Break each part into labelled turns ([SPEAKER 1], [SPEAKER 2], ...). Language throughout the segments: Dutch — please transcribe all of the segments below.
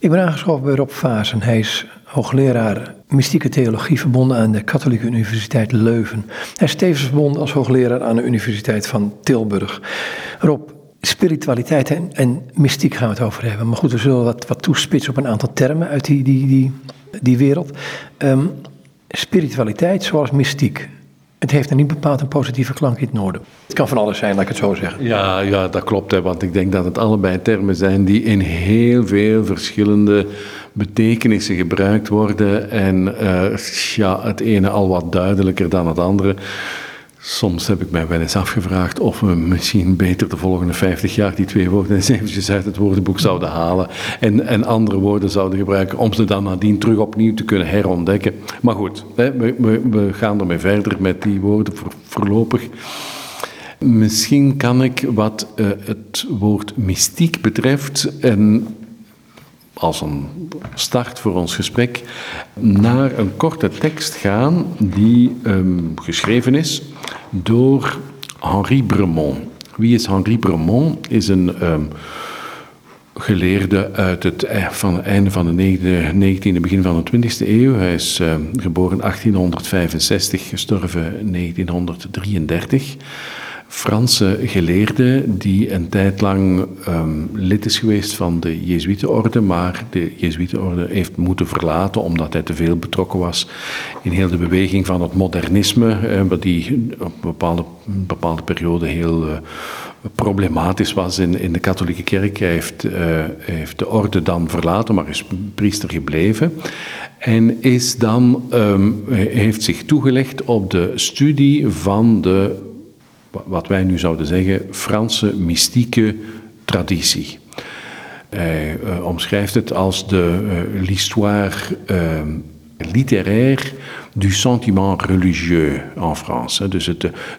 [SPEAKER 1] Ik ben aangeschoven bij Rob Vaas en hij is hoogleraar mystieke theologie verbonden aan de Katholieke Universiteit Leuven. Hij is tevens verbonden als hoogleraar aan de Universiteit van Tilburg. Rob, spiritualiteit en, en mystiek gaan we het over hebben. Maar goed, we zullen wat, wat toespitsen op een aantal termen uit die, die, die, die wereld. Ehm, spiritualiteit zoals mystiek. Het heeft er niet bepaald een positieve klank in het noorden. Het kan van alles zijn, laat ik het zo zeggen.
[SPEAKER 2] Ja, ja dat klopt. Hè, want ik denk dat het allebei termen zijn die in heel veel verschillende betekenissen gebruikt worden. En uh, ja, het ene al wat duidelijker dan het andere. Soms heb ik mij wel eens afgevraagd of we misschien beter de volgende 50 jaar die twee woorden eens eventjes uit het woordenboek zouden halen en, en andere woorden zouden gebruiken om ze dan nadien terug opnieuw te kunnen herontdekken. Maar goed, hè, we, we, gaan ermee verder met die woorden voor, voorlopig. Misschien kan ik wat uh, het woord mystiek betreft en als een start voor ons gesprek naar een korte tekst gaan die um, geschreven is door Henri Bremont. Wie is Henri Bremont? Is een um, geleerde uit het, eh, van het einde van de 19e, begin van de 20e eeuw. Hij is uh, geboren 1865, gestorven 1933. Franse geleerde die een tijd lang um, lid is geweest van de Jezuïetenorde, maar de Jezuïetenorde heeft moeten verlaten omdat hij te veel betrokken was in heel de beweging van het modernisme, eh, wat die op een bepaalde, bepaalde periode heel uh, problematisch was in, in de katholieke kerk. Hij heeft, uh, heeft de orde dan verlaten, maar is priester gebleven. En is dan, um, heeft zich toegelegd op de studie van de wat wij nu zouden zeggen, Franse mystieke traditie. Hij uh, omschrijft het als de uh, l'histoire littéraire du sentiment religieux en France. Dus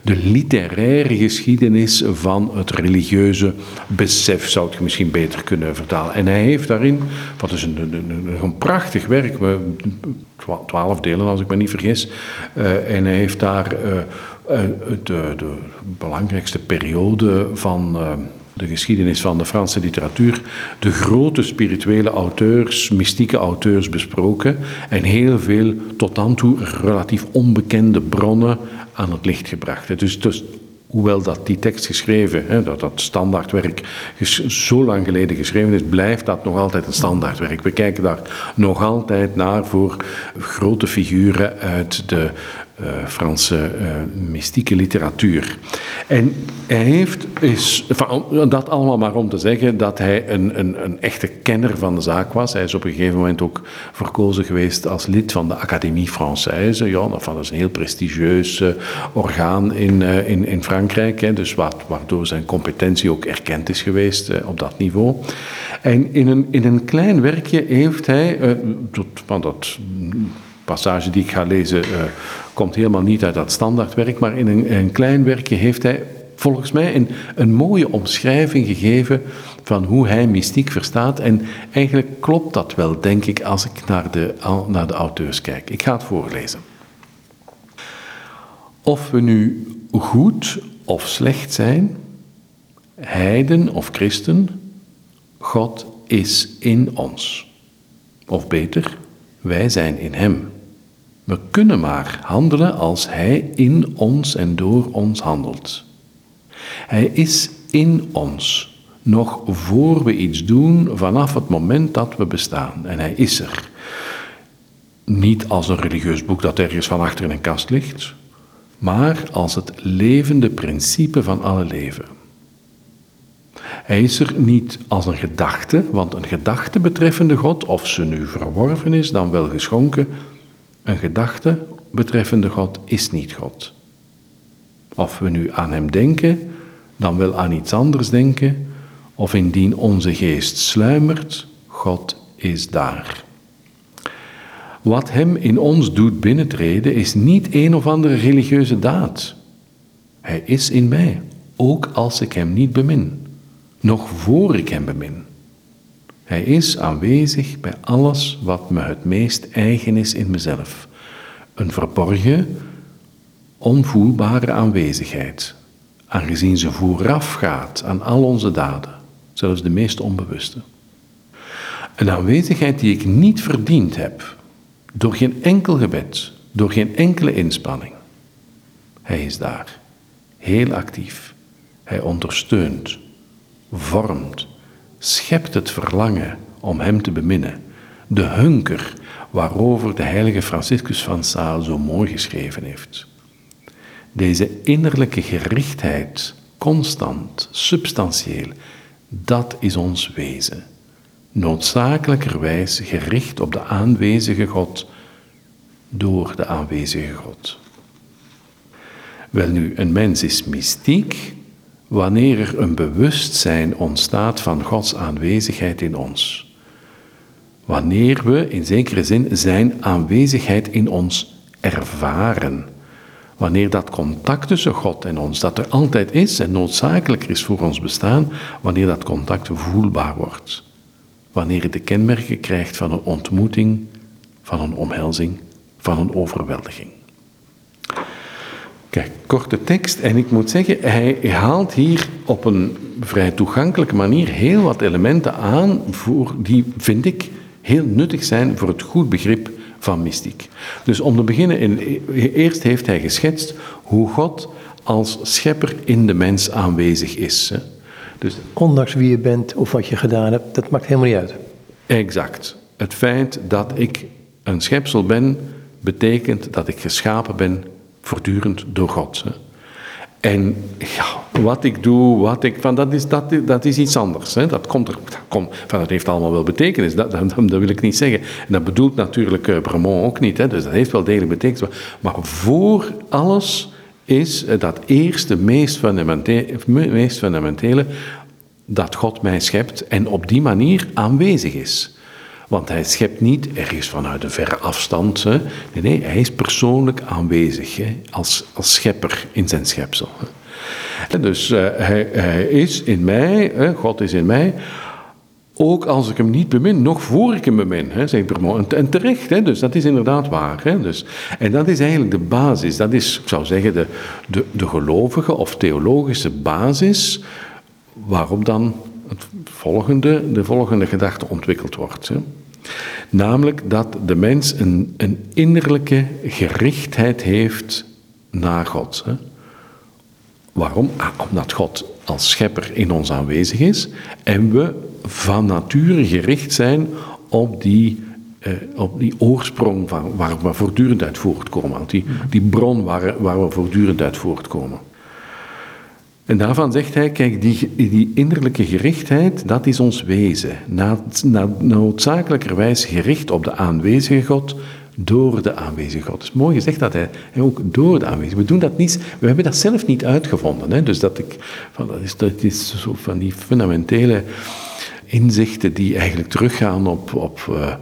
[SPEAKER 2] de literaire geschiedenis van het religieuze besef, zou ik misschien beter kunnen vertalen. En hij heeft daarin, wat is een, een, een prachtig werk, twaalf delen als ik me niet vergis, en hij heeft daar eh, de, de, belangrijkste periode van eh, de geschiedenis van de Franse literatuur de grote spirituele auteurs, mystieke auteurs besproken en heel veel tot dan toe relatief onbekende bronnen aan het licht gebracht. Dus, dus hoewel dat die tekst geschreven, hè, dat dat standaardwerk zo lang geleden geschreven is, blijft dat nog altijd een standaardwerk. We kijken daar nog altijd naar voor grote figuren uit de uh, Franse uh, mystieke literatuur. En hij heeft, is, dat allemaal maar om te zeggen dat hij een, een, een, echte kenner van de zaak was. Hij is op een gegeven moment ook verkozen geweest als lid van de Académie Française. Ja, dat is een heel prestigieus uh, orgaan in, in, in Frankrijk, hè, dus wat, waardoor zijn competentie ook erkend is geweest op dat niveau. En in een, in een klein werkje heeft hij, van dat passage die ik ga lezen komt helemaal niet uit dat standaardwerk, maar in een, een klein werkje heeft hij volgens mij een, een mooie omschrijving gegeven van hoe hij mystiek verstaat. En eigenlijk klopt dat wel, denk ik, als ik naar de, naar de auteurs kijk. Ik ga het voorlezen. Of we nu goed of slecht zijn, heiden of christen, God is in ons. Of beter, wij zijn in Hem. We kunnen maar handelen als Hij in ons en door ons handelt. Hij is in ons, nog voor we iets doen, vanaf het moment dat we bestaan. En Hij is er. Niet als een religieus boek dat ergens van achter in een kast ligt, maar als het levende principe van alle leven. Hij is er niet als een gedachte, want een gedachte betreffende God, of ze nu verworven is, dan wel geschonken, een gedachte betreffende God is niet God. Of we nu aan Hem denken, dan wel aan iets anders denken, of indien onze geest sluimert, God is daar. Wat Hem in ons doet binnentreden is niet een of andere religieuze daad. Hij is in mij, ook als ik Hem niet bemin, nog voor ik Hem bemin. Hij is aanwezig bij alles wat me het meest eigen is in mezelf. Een verborgen, onvoelbare aanwezigheid, aangezien ze voorafgaat aan al onze daden, zelfs de meest onbewuste. Een aanwezigheid die ik niet verdiend heb. Door geen enkel gebed, door geen enkele inspanning. Hij is daar, heel actief. Hij ondersteunt, vormt, schept het verlangen om Hem te beminnen. De hunker waarover de heilige Franciscus van Sales zo mooi geschreven heeft. Deze innerlijke gerichtheid, constant, substantieel, dat is ons wezen. Noodzakelijkerwijs gericht op de aanwezige God door de aanwezige God. Welnu, een mens is mystiek wanneer er een bewustzijn ontstaat van Gods aanwezigheid in ons. Wanneer we in zekere zin zijn aanwezigheid in ons ervaren. Wanneer dat contact tussen God en ons, dat er altijd is en noodzakelijk is voor ons bestaan, wanneer dat contact voelbaar wordt. Wanneer het de kenmerken krijgt van een ontmoeting, van een omhelzing, van een overweldiging. Kijk, korte tekst. En ik moet zeggen, hij haalt hier op een vrij toegankelijke manier heel wat elementen aan voor, die, vind ik, heel nuttig zijn voor het goed begrip van mystiek. Dus om te beginnen, in, eerst heeft hij geschetst hoe God als schepper in de mens aanwezig is. Hè.
[SPEAKER 1] Dus, Ondanks wie je bent of wat je gedaan hebt, dat maakt helemaal niet uit.
[SPEAKER 2] Exact. Het feit dat ik een schepsel ben, betekent dat ik geschapen ben voortdurend door God. Hè. En ja, wat ik doe, wat ik, van, dat, is, dat, dat is iets anders. Hè. Dat, komt er, dat, komt, van, dat heeft allemaal wel betekenis, dat, dat, dat wil ik niet zeggen. En dat bedoelt natuurlijk uh, ook niet, hè. dus dat heeft wel degelijk betekenis. Maar voor alles is dat eerste, meest meest fundamentele, dat God mij schept en op die manier aanwezig is. Want hij schept niet ergens vanuit een verre afstand. Hè. Nee, nee, hij is persoonlijk aanwezig hè, als, als schepper in zijn schepsel. Hè. Dus uh, hij, is in mij, hè, God is in mij, ook als ik hem niet bemin, nog voor ik hem bemin, hè, zegt Bermond. En, en terecht, hè, dus dat is inderdaad waar. Hè, dus. En dat is eigenlijk de basis, dat is, ik zou zeggen, de, de, de gelovige of theologische basis waarop dan het volgende, de volgende gedachte ontwikkeld wordt. Hè. Namelijk dat de mens een, een innerlijke gerichtheid heeft naar God. Hè. Waarom? Ah, omdat God als schepper in ons aanwezig is en we van nature gericht zijn op die, eh, op die oorsprong van, waar we voortdurend uit voortkomen, die, die bron waar, waar we voortdurend uit voortkomen. En daarvan zegt hij, kijk, die, die innerlijke gerichtheid, dat is ons wezen. Noodzakelijkerwijs gericht op de aanwezige God, door de aanwezige God. Het is mooi gezegd dat hij, ook door de aanwezige. We doen dat niet, we hebben dat zelf niet uitgevonden. Hè? Dus dat, ik, van, dat, is, dat is zo van die fundamentele inzichten die eigenlijk teruggaan op, op, uh,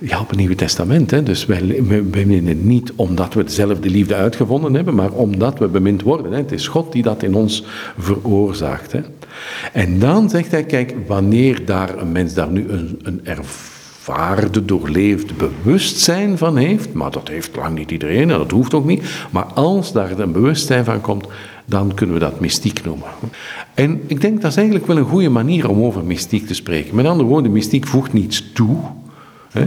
[SPEAKER 2] ja, op het Nieuwe Testament. Hè. Dus wij, beminnen niet omdat we dezelfde liefde uitgevonden hebben, maar omdat we bemind worden. Hè. Het is God die dat in ons veroorzaakt. Hè. En dan zegt hij, kijk, wanneer daar een mens daar nu een, een ervaarde, doorleefde bewustzijn van heeft, maar dat heeft lang niet iedereen en dat hoeft ook niet, maar als daar een bewustzijn van komt, dan kunnen we dat mystiek noemen. En ik denk dat is eigenlijk wel een goede manier om over mystiek te spreken. Met andere woorden, mystiek voegt niets toe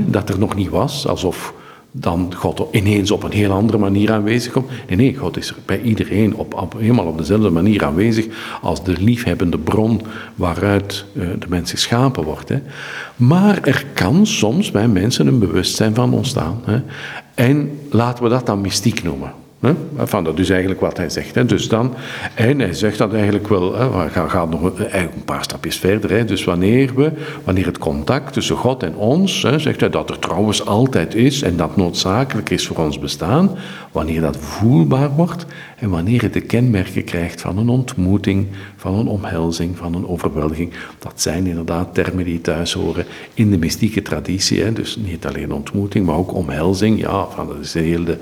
[SPEAKER 2] dat er nog niet was, alsof dan God ineens op een heel andere manier aanwezig komt. Nee, nee, God is bij iedereen op, helemaal op dezelfde manier aanwezig als de liefhebbende bron waaruit uh, de mens geschapen wordt. Hè. Maar er kan soms bij mensen een bewustzijn van ontstaan. Hè. En laten we dat dan mystiek noemen. Van, dat is eigenlijk wat hij zegt. Hè. Dus dan, en hij zegt dat eigenlijk wel, hè, gaat, gaat nog een, een paar stapjes verder. Hè. Dus wanneer, we, wanneer het contact tussen God en ons, hè, zegt hij dat er trouwens altijd is en dat noodzakelijk is voor ons bestaan, wanneer dat voelbaar wordt en wanneer het de kenmerken krijgt van een ontmoeting, van een omhelzing, van een overweldiging. Dat zijn inderdaad termen die thuis horen in de mystieke traditie. Hè. Dus niet alleen ontmoeting, maar ook omhelzing. Ja, van, dat is de,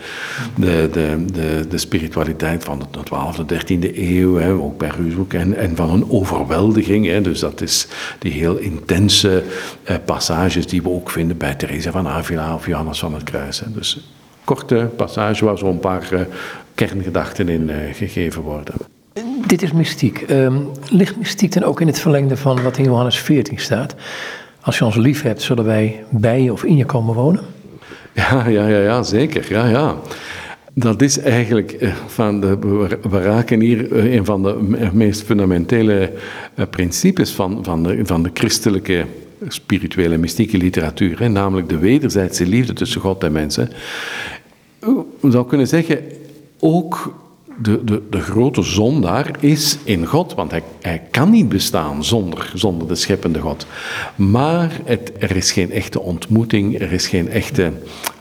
[SPEAKER 2] de, de de, de spiritualiteit van de 12e, 13e eeuw, hè, ook bij Ruusbroek, en, en van een overweldiging. Hè, dus dat is die heel intense eh, passages die we ook vinden bij Teresa van Avila of Johannes van het Kruis. Hè. Dus korte passage waar zo'n paar uh, kerngedachten in uh, gegeven worden.
[SPEAKER 1] Dit is mystiek. Um, ligt mystiek dan ook in het verlengde van wat in Johannes 14 staat? als je ons lief hebt, zullen wij bij je of in je komen wonen?
[SPEAKER 2] Ja, ja, ja, ja zeker. Ja, ja. Dat is eigenlijk eh, van de, we raken hier eh, een van de meest fundamentele eh, principes van, van, de, van de christelijke spirituele mystieke literatuur, hè, namelijk de wederzijdse liefde tussen God en mensen. We zou kunnen zeggen, ook de, de, de grote zondaar is in God, want hij, hij kan niet bestaan zonder, zonder de scheppende God. Maar het, er is geen echte ontmoeting, er is geen echte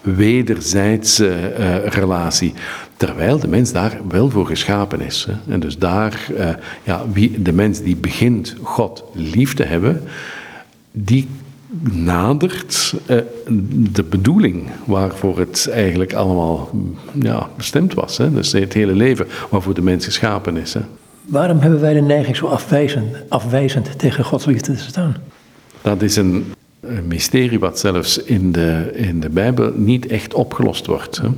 [SPEAKER 2] wederzijdse uh, relatie. Terwijl de mens daar wel voor geschapen is. Hè. En dus daar, uh, ja, wie, de mens die begint God lief te hebben, die nadert eh, de bedoeling waarvoor het eigenlijk allemaal ja, bestemd was. Hè? Dus het hele leven waarvoor de mens geschapen is. Hè?
[SPEAKER 1] Waarom hebben wij de neiging zo afwijzend, afwijzend tegen Gods liefde te staan?
[SPEAKER 2] Dat is een, een mysterie wat zelfs in de, in de Bijbel niet echt opgelost wordt. Hè?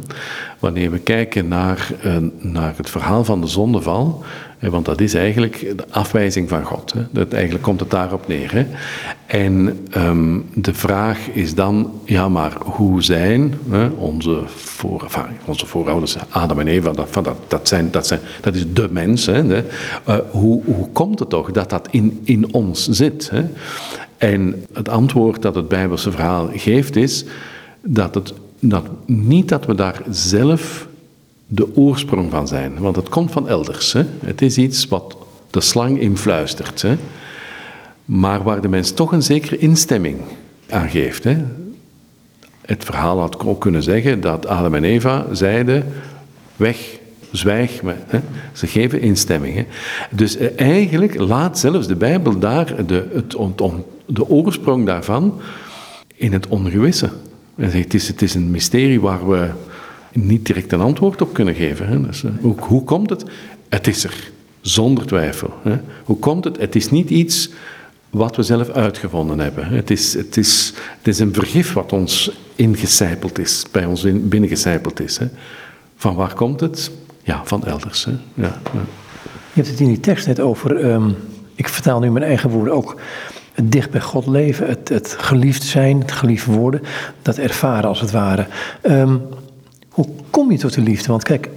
[SPEAKER 2] Wanneer we kijken naar, uh, naar het verhaal van de zondeval, want dat is eigenlijk de afwijzing van God. Dat, eigenlijk komt het daarop neer. En um, de vraag is dan, ja maar hoe zijn onze, voor, onze voorouders, Adam en Eva, dat, dat, dat, zijn, dat, zijn, dat is de mens. Hè, uh, hoe, hoe komt het toch dat dat in, in ons zit? Hè? En het antwoord dat het Bijbelse verhaal geeft is dat het dat, niet dat we daar zelf de oorsprong van zijn. Want het komt van elders. Hè? Het is iets wat de slang influistert. Hè? Maar waar de mens toch een zekere instemming aan geeft. Hè? Het verhaal had ook kunnen zeggen dat Adam en Eva zeiden: weg, zwijg me. Hè? Ze geven instemming. Hè? Dus eh, eigenlijk laat zelfs de Bijbel daar de, het, de oorsprong daarvan in het ongewisse. Het is, het is een mysterie waar we niet direct een antwoord op kunnen geven. Hè. Dus, eh, hoe, hoe, komt het? Het is er, zonder twijfel. Hè. Hoe komt het? Het is niet iets wat we zelf uitgevonden hebben. Het is, het is, het is een vergif wat ons ingecijpeld is, bij ons binnengecijpeld is. Hè. Van waar komt het? Ja, van elders. Hè. Ja.
[SPEAKER 1] Je hebt het in die tekst net over, um, ik vertaal nu mijn eigen woorden ook, het dicht bij God leven, het, het geliefd zijn, het geliefd worden, dat ervaren als het ware. Um, hoe kom je tot de liefde? Want kijk,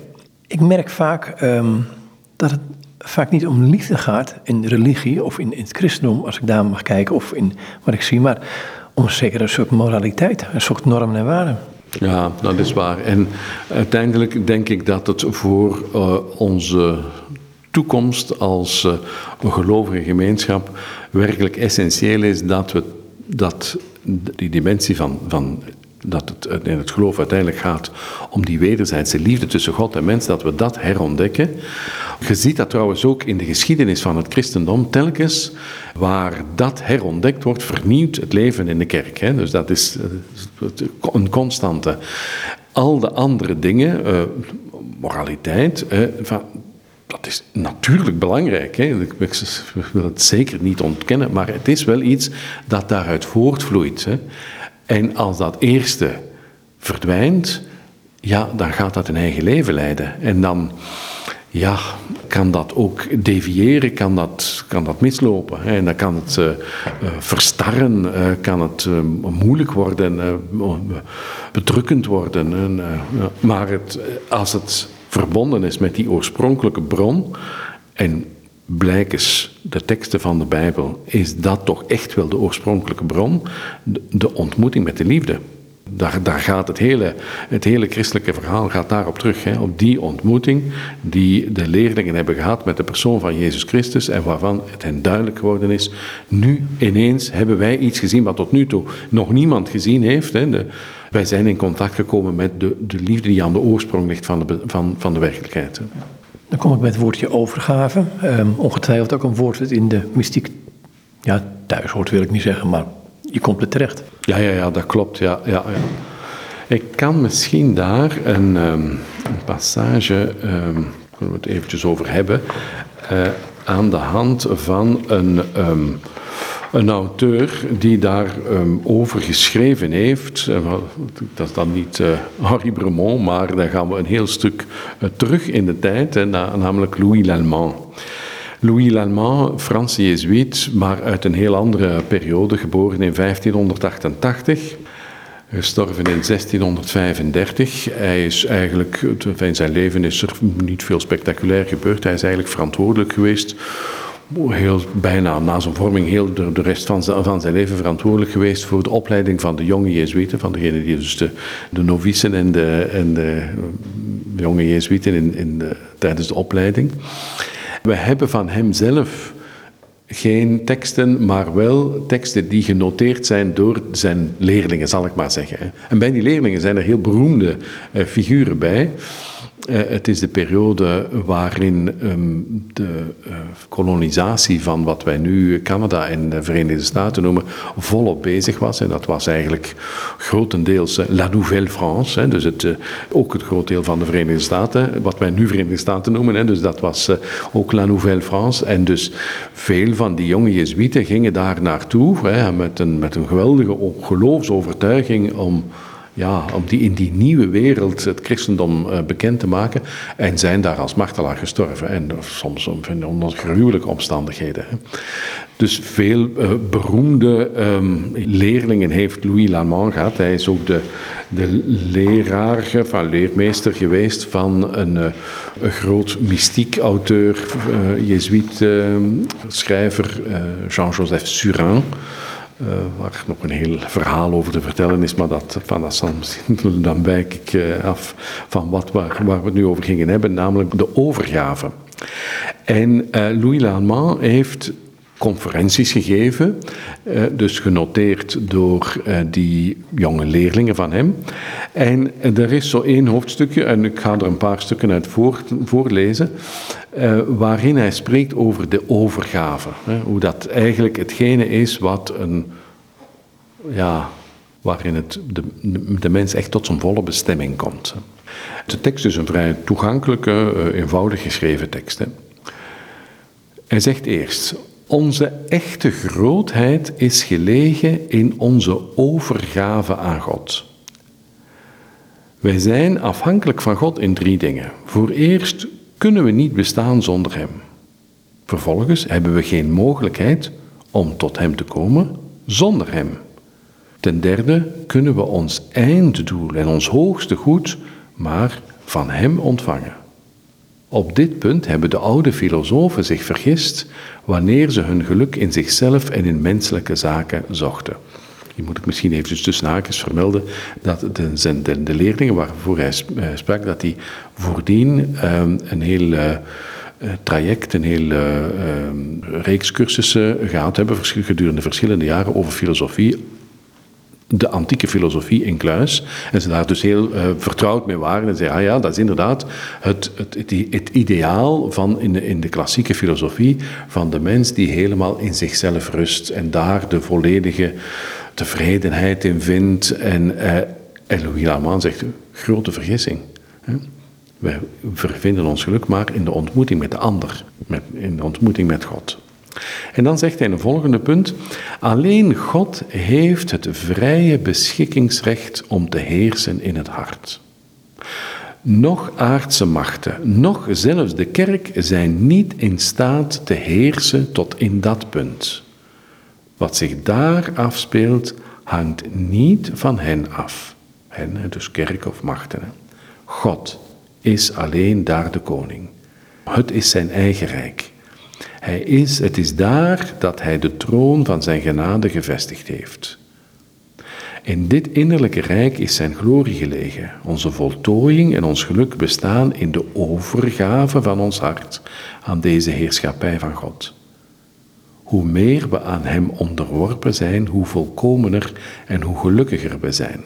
[SPEAKER 1] ik merk vaak um, dat het vaak niet om liefde gaat in religie of in, in, het christendom, als ik daar mag kijken, of in wat ik zie, maar om een soort moraliteit, een soort normen en waarden.
[SPEAKER 2] Ja, dat is waar. En uiteindelijk denk ik dat het voor uh, onze toekomst als uh, een gelovige gemeenschap werkelijk essentieel is dat we dat die dimensie van, van dat het in het geloof uiteindelijk gaat om die wederzijdse liefde tussen God en mens, dat we dat herontdekken. Je ziet dat trouwens ook in de geschiedenis van het christendom telkens, waar dat herontdekt wordt, vernieuwt het leven in de kerk. Hè? Dus dat is een constante. Al de andere dingen, uh, moraliteit, uh, van, dat is natuurlijk belangrijk. Hè? Ik wil het zeker niet ontkennen, maar het is wel iets dat daaruit voortvloeit. Hè? En als dat eerste verdwijnt, ja, dan gaat dat een eigen leven leiden. En dan ja, kan dat ook deviëren, kan dat, kan dat mislopen. En dan kan het uh, verstarren, uh, kan het moeilijk worden, bedrukkend worden. En, maar het, als het verbonden is met die oorspronkelijke bron, en blijkens de teksten van de Bijbel, is dat toch echt wel de oorspronkelijke bron, de, ontmoeting met de liefde. Daar, daar, gaat het hele, het hele christelijke verhaal gaat daarop terug. Hè, op die ontmoeting die de leerlingen hebben gehad met de persoon van Jezus Christus en waarvan het hen duidelijk geworden is. Nu ineens hebben wij iets gezien wat tot nu toe nog niemand gezien heeft. Hè, wij zijn in contact gekomen met de, de liefde die aan de oorsprong ligt van de, van, van de werkelijkheid.
[SPEAKER 1] Dan kom ik met het woordje overgave. Um, ongetwijfeld ook een woord dat in de mystiek ja, thuis hoort, wil ik niet zeggen, maar je komt er terecht.
[SPEAKER 2] Ja, ja, ja dat klopt. Ja, ja, ja. Ik kan misschien daar een, een passage, um, we het eventjes over hebben, uh, aan de hand van een een auteur die daarover um, over geschreven heeft. Uh, dat is dan niet uh, Henri Bremont, maar dan gaan we een heel stuk uh, terug in de tijd, hè, namelijk Louis Lallemand. Louis Lallemand, Franse Jezuïet, maar uit een heel andere periode, geboren in 1588. Gestorven in 1635. Hij is eigenlijk, in zijn leven is er niet veel spectaculair gebeurd. Hij is eigenlijk verantwoordelijk geweest heel, bijna na zijn vorming heel de, de rest van zijn, van zijn leven verantwoordelijk geweest voor de opleiding van de jonge Jezuïeten, van degene die dus de, novicen en de, en de jonge Jezuïeten in, in de, tijdens de opleiding. We hebben van hem zelf geen teksten, maar wel teksten die genoteerd zijn door zijn leerlingen, zal ik maar zeggen. En bij die leerlingen zijn er heel beroemde eh, figuren bij. Eh, het is de periode waarin ehm, de uh, kolonisatie van wat wij nu Canada en de Verenigde Staten noemen, volop bezig was. En dat was eigenlijk grotendeels uh, La Nouvelle France, dus het, ook het groot deel van de Verenigde Staten, wat wij nu Verenigde Staten noemen. Dus dat was ook La Nouvelle France. En dus veel van die jonge Jezuïeten gingen daar naartoe met, een, met een geweldige geloofsovertuiging om ja, om die, in die nieuwe wereld het christendom uh, bekend te maken. En zijn daar als martelaar gestorven. En soms onder gruwelijke omstandigheden. Dus veel uh, beroemde um, leerlingen heeft Louis Lamont gehad. Hij is ook de, de leraar, van leermeester geweest van een, uh, een groot mystiek auteur, jezuïet schrijver, Jean-Joseph Surin. Uh, waar nog een heel verhaal over te vertellen is, maar dat, van dat dan wijk ik uh, af van wat, waar, waar, we het nu over gingen hebben, namelijk de overgave. En uh, Louis Lallemand heeft conferenties gegeven, dus genoteerd door die jonge leerlingen van hem. En er is zo één hoofdstukje, en ik ga er een paar stukken uit voor, voorlezen, uh, waarin hij spreekt over de overgave. Hoe dat eigenlijk hetgene is wat een, ja, waarin het de, de mens echt tot zijn volle bestemming komt. De tekst is een vrij toegankelijke, eenvoudig geschreven tekst. Hij zegt eerst, onze echte grootheid is gelegen in onze overgave aan God. Wij zijn afhankelijk van God in drie dingen. Voor eerst kunnen we niet bestaan zonder Hem. Vervolgens hebben we geen mogelijkheid om tot Hem te komen zonder Hem. Ten derde kunnen we ons einddoel en ons hoogste goed maar van Hem ontvangen. Op dit punt hebben de oude filosofen zich vergist wanneer ze hun geluk in zichzelf en in menselijke zaken zochten. Hier moet ik misschien even tussen haakjes vermelden dat de, de, leerlingen waarvoor hij eh, sprak, dat die voordien um, een heel uh, traject, een heel uh, reeks cursussen gehad hebben gedurende verschillende jaren over filosofie, de antieke filosofie in Kluis. En ze daar dus heel uh, vertrouwd mee waren. En zeiden, ah ja, dat is inderdaad het, het, het, ideaal van in de, in de klassieke filosofie van de mens die helemaal in zichzelf rust en daar de volledige tevredenheid in vindt. En, uh, en Louis zegt, grote vergissing. Hè? Wij vinden ons geluk maar in de ontmoeting met de ander, met, in de ontmoeting met God. En dan zegt hij een volgende punt: Alleen God heeft het vrije beschikkingsrecht om te heersen in het hart. Nog aardse machten, nog zelfs de kerk zijn niet in staat te heersen tot in dat punt. Wat zich daar afspeelt, hangt niet van hen af. Hen, dus kerk of machten. God is alleen daar de koning. Het is zijn eigen rijk. Hij is, het is daar dat hij de troon van zijn genade gevestigd heeft. In dit innerlijke rijk is zijn glorie gelegen. Onze voltooiing en ons geluk bestaan in de overgave van ons hart aan deze heerschappij van God. Hoe meer we aan Hem onderworpen zijn, hoe volkomener en hoe gelukkiger we zijn.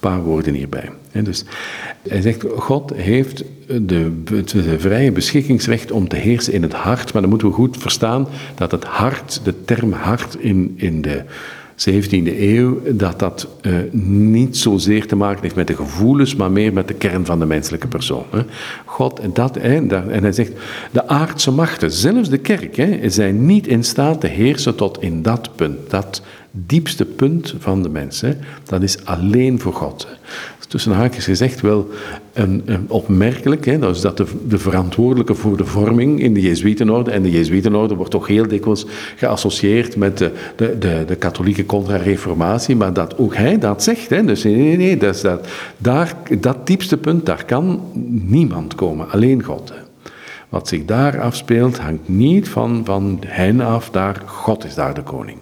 [SPEAKER 2] Paar woorden hierbij. Dus hij zegt, God heeft de, het vrije beschikkingsrecht om te heersen in het hart, maar dan moeten we goed verstaan dat het hart, de term hart in, in de 17e eeuw, dat dat uh, niet zozeer te maken heeft met de gevoelens, maar meer met de kern van de menselijke persoon. God, en, dat, hè, en hij zegt, de aardse machten, zelfs de kerk, zijn niet in staat te heersen tot in dat punt. Dat, diepste punt van de mens. Hè. Dat is alleen voor God. Tussen haakjes gezegd wel een, een opmerkelijk, hè, dat is dat de, de, verantwoordelijke voor de vorming in de Jezuïtenorde, en de Jezuïtenorde wordt toch heel dikwijls geassocieerd met de, de, de, de katholieke contra-reformatie, maar dat ook hij dat zegt. Hè. Dus nee, nee, nee, dat, is dat, daar, dat diepste punt, daar kan niemand komen, alleen God. Hè. Wat zich daar afspeelt, hangt niet van, van hen af, daar, God is daar de koning.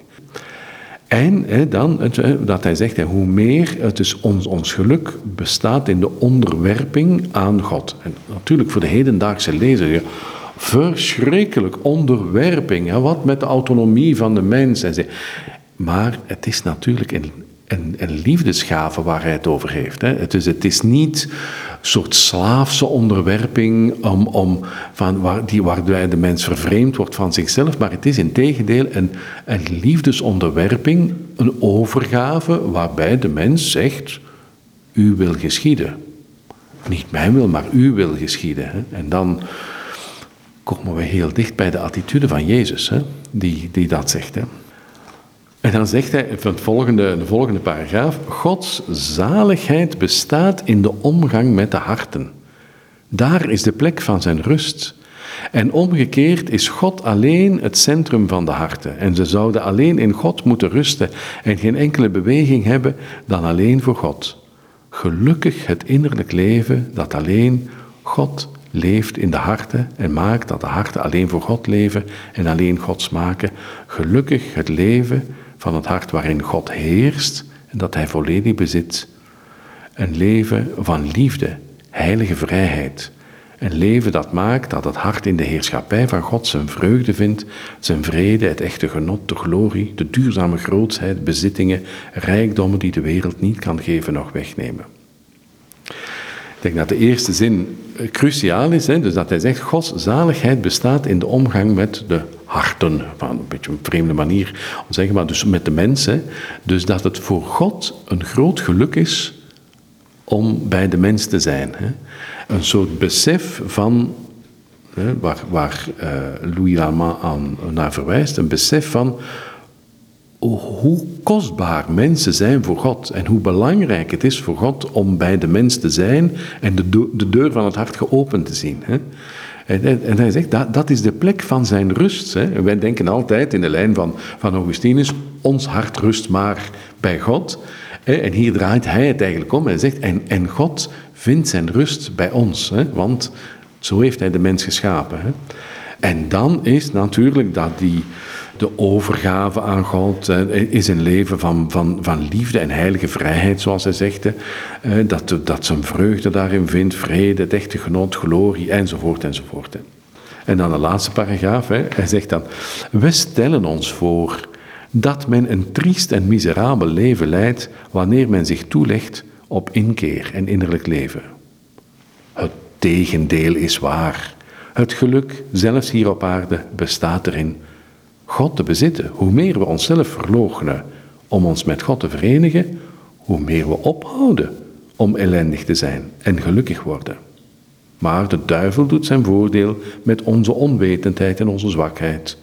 [SPEAKER 2] En dan dat hij zegt, hè, hoe meer het is ons, ons geluk bestaat in de onderwerping aan God. En natuurlijk voor de hedendaagse lezer, verschrikkelijk onderwerping. Wat met de autonomie van de mens. En maar het is natuurlijk in een, een liefdesgave waar hij het over heeft. Hè. Het, is, het is niet een soort slaafse onderwerping om, om van waar, die, waarbij de mens vervreemd wordt van zichzelf, maar het is in tegendeel een, een liefdesonderwerping, een overgave waarbij de mens zegt, u wil geschieden. Niet mijn wil, maar u wil geschieden. Hè. En dan komen we heel dicht bij de attitude van Jezus, hè, die, die dat zegt. Hè. En dan zegt hij van het volgende, de volgende paragraaf: Gods zaligheid bestaat in de omgang met de harten. Daar is de plek van zijn rust. En omgekeerd is God alleen het centrum van de harten. En ze zouden alleen in God moeten rusten en geen enkele beweging hebben dan alleen voor God. Gelukkig het innerlijk leven dat alleen God leeft in de harten en maakt dat de harten alleen voor God leven en alleen God smaken. Gelukkig het leven van het hart waarin God heerst en dat Hij volledig bezit. Een leven van liefde, heilige vrijheid. Een leven dat maakt dat het hart in de heerschappij van God zijn vreugde vindt, zijn vrede, het echte genot, de glorie, de duurzame grootsheid, bezittingen, rijkdommen die de wereld niet kan geven of wegnemen. Ik denk dat de eerste zin eh, cruciaal is, hè, dus dat hij zegt, Gods zaligheid bestaat in de omgang met de harten, van een beetje een vreemde manier om zeggen, maar dus met de mensen. Dus dat het voor God een groot geluk is om bij de mens te zijn. Hè. Een soort besef van, hè, waar, waar uh, Louis Lama aan naar verwijst, een besef van hoe kostbaar mensen zijn voor God en hoe belangrijk het is voor God om bij de mens te zijn en de, de deur van het hart geopend te zien. Hè. En, en, hij zegt, dat, dat is de plek van zijn rust. Hè. Wij denken altijd in de lijn van, van Augustinus, ons hart rust maar bij God. Hè. En hier draait hij het eigenlijk om. Hij zegt, en, en God vindt zijn rust bij ons. Hè. Want zo heeft hij de mens geschapen. Hè. En dan is natuurlijk dat die de overgave aan God, is een leven van, van, van liefde en heilige vrijheid, zoals hij zegt. Dat, dat zijn vreugde daarin vindt, vrede, het echte genot, glorie, enzovoort, enzovoort. En dan de laatste paragraaf, hij zegt dan, we stellen ons voor dat men een triest en miserabel leven leidt wanneer men zich toelegt op inkeer en innerlijk leven. Het tegendeel is waar. Het geluk, zelfs hier op aarde, bestaat erin God te bezitten. Hoe meer we onszelf verloochenen om ons met God te verenigen, hoe meer we ophouden om ellendig te zijn en gelukkig worden. Maar de duivel doet zijn voordeel met onze onwetendheid en onze zwakheid,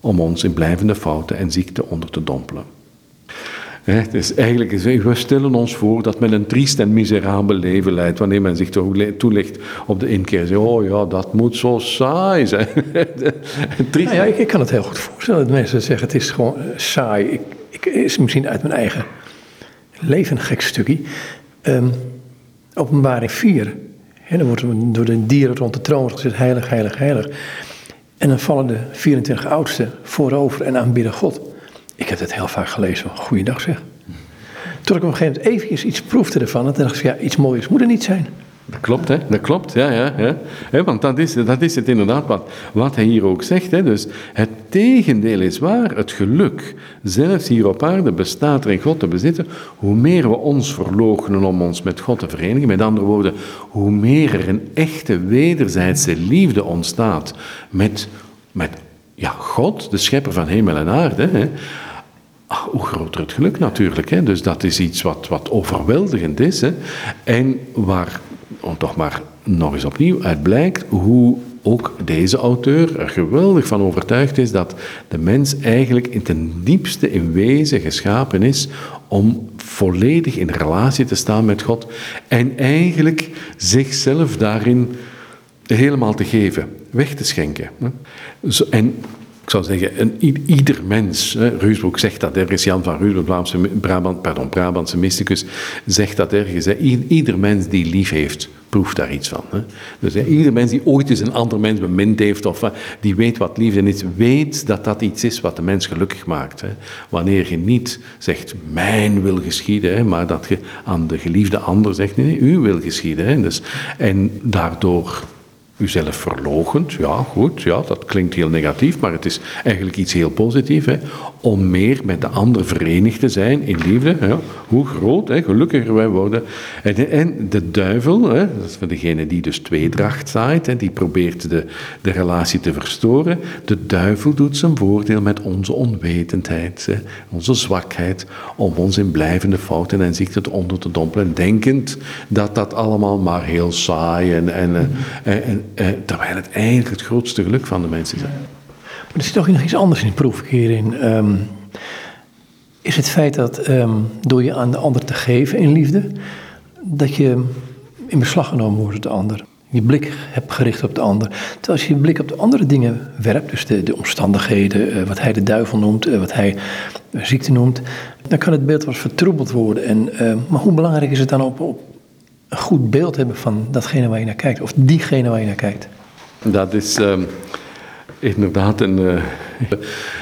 [SPEAKER 2] om ons in blijvende fouten en ziekte onder te dompelen. Het is eigenlijk, we stellen ons voor dat men een triest en miserabel leven leidt wanneer men zich toelegt op de inkeer. Oh ja, dat moet zo saai zijn.
[SPEAKER 1] triest. ja, ik, kan het heel goed voorstellen dat mensen zeggen het is gewoon eh, saai. Ik, ik, is misschien uit mijn eigen leven een gek stukje. Um, openbaring 4. Hè, dan wordt door de dieren rond de troon gezet heilig, heilig, heilig. En dan vallen de 24 oudsten voorover en aanbidden God. Ik heb het heel vaak gelezen. Goeiedag zeg. Toen ik op een gegeven moment even iets proefde ervan. En dacht ik, ja, iets moois moet er niet zijn.
[SPEAKER 2] Dat klopt, hè? Dat klopt, ja, ja. ja. want dat is, dat is het inderdaad wat, wat hij hier ook zegt. Hè? Dus het tegendeel is waar. Het geluk, zelfs hier op aarde, bestaat er in God te bezitten. Hoe meer we ons verloochenen om ons met God te verenigen. Met andere woorden, hoe meer er een echte wederzijdse liefde ontstaat met, met ja, God, de schepper van hemel en aarde. Hè? Ah, hoe groter het geluk natuurlijk. Hè? Dus dat is iets wat, wat overweldigend is. Hè? En waar, toch maar nog eens opnieuw uit blijkt, hoe ook deze auteur er geweldig van overtuigd is dat de mens eigenlijk in ten diepste in wezen geschapen is om volledig in relatie te staan met God en eigenlijk zichzelf daarin helemaal te geven, weg te schenken. En ik zou zeggen, een, ieder mens, hè, zegt dat ergens, Jan van Ruusbroek, Brabant, pardon, Brabantse mysticus, zegt dat ergens. Hè, ieder mens die lief heeft, proeft daar iets van. Hè. Dus hè, ieder mens die ooit eens een ander mens bemind heeft, of die weet wat liefde is, weet dat dat iets is wat de mens gelukkig maakt. Hè. Wanneer je niet zegt, mijn wil geschieden, hè, maar dat je aan de geliefde ander zegt, nee, u wil geschieden. Hè. Dus, en daardoor uzelf verlogend, ja goed, ja, dat klinkt heel negatief, maar het is eigenlijk iets heel positiefs. Om meer met de ander verenigd te zijn in liefde. Hoe groot, hè, gelukkiger wij worden. En, en de duivel, hè, dat is voor degene die dus tweedracht zaait, hè, die probeert de, de relatie te verstoren. De duivel doet zijn voordeel met onze onwetendheid, onze zwakheid, om ons in blijvende fouten en ziekten onder te dompelen, denkend dat dat allemaal maar heel saai en, en, en eh, terwijl het eigenlijk het grootste geluk van de mensen is.
[SPEAKER 1] Er zit toch nog iets anders in in. Ehm, is het feit dat um, door je aan de ander te geven in liefde, dat je in beslag genomen wordt door de ander. Je blik hebt gericht op de ander. Terwijl als je je blik op de andere dingen werpt, dus de, de omstandigheden, uh, wat hij de duivel noemt, uh, wat hij ziekte noemt, dan kan het beeld wel vertroebeld worden. En, uh, maar hoe belangrijk is het dan op, op een goed beeld hebben van datgene waar je naar kijkt, of diegene waar je naar kijkt.
[SPEAKER 2] Dat is inderdaad een, uh,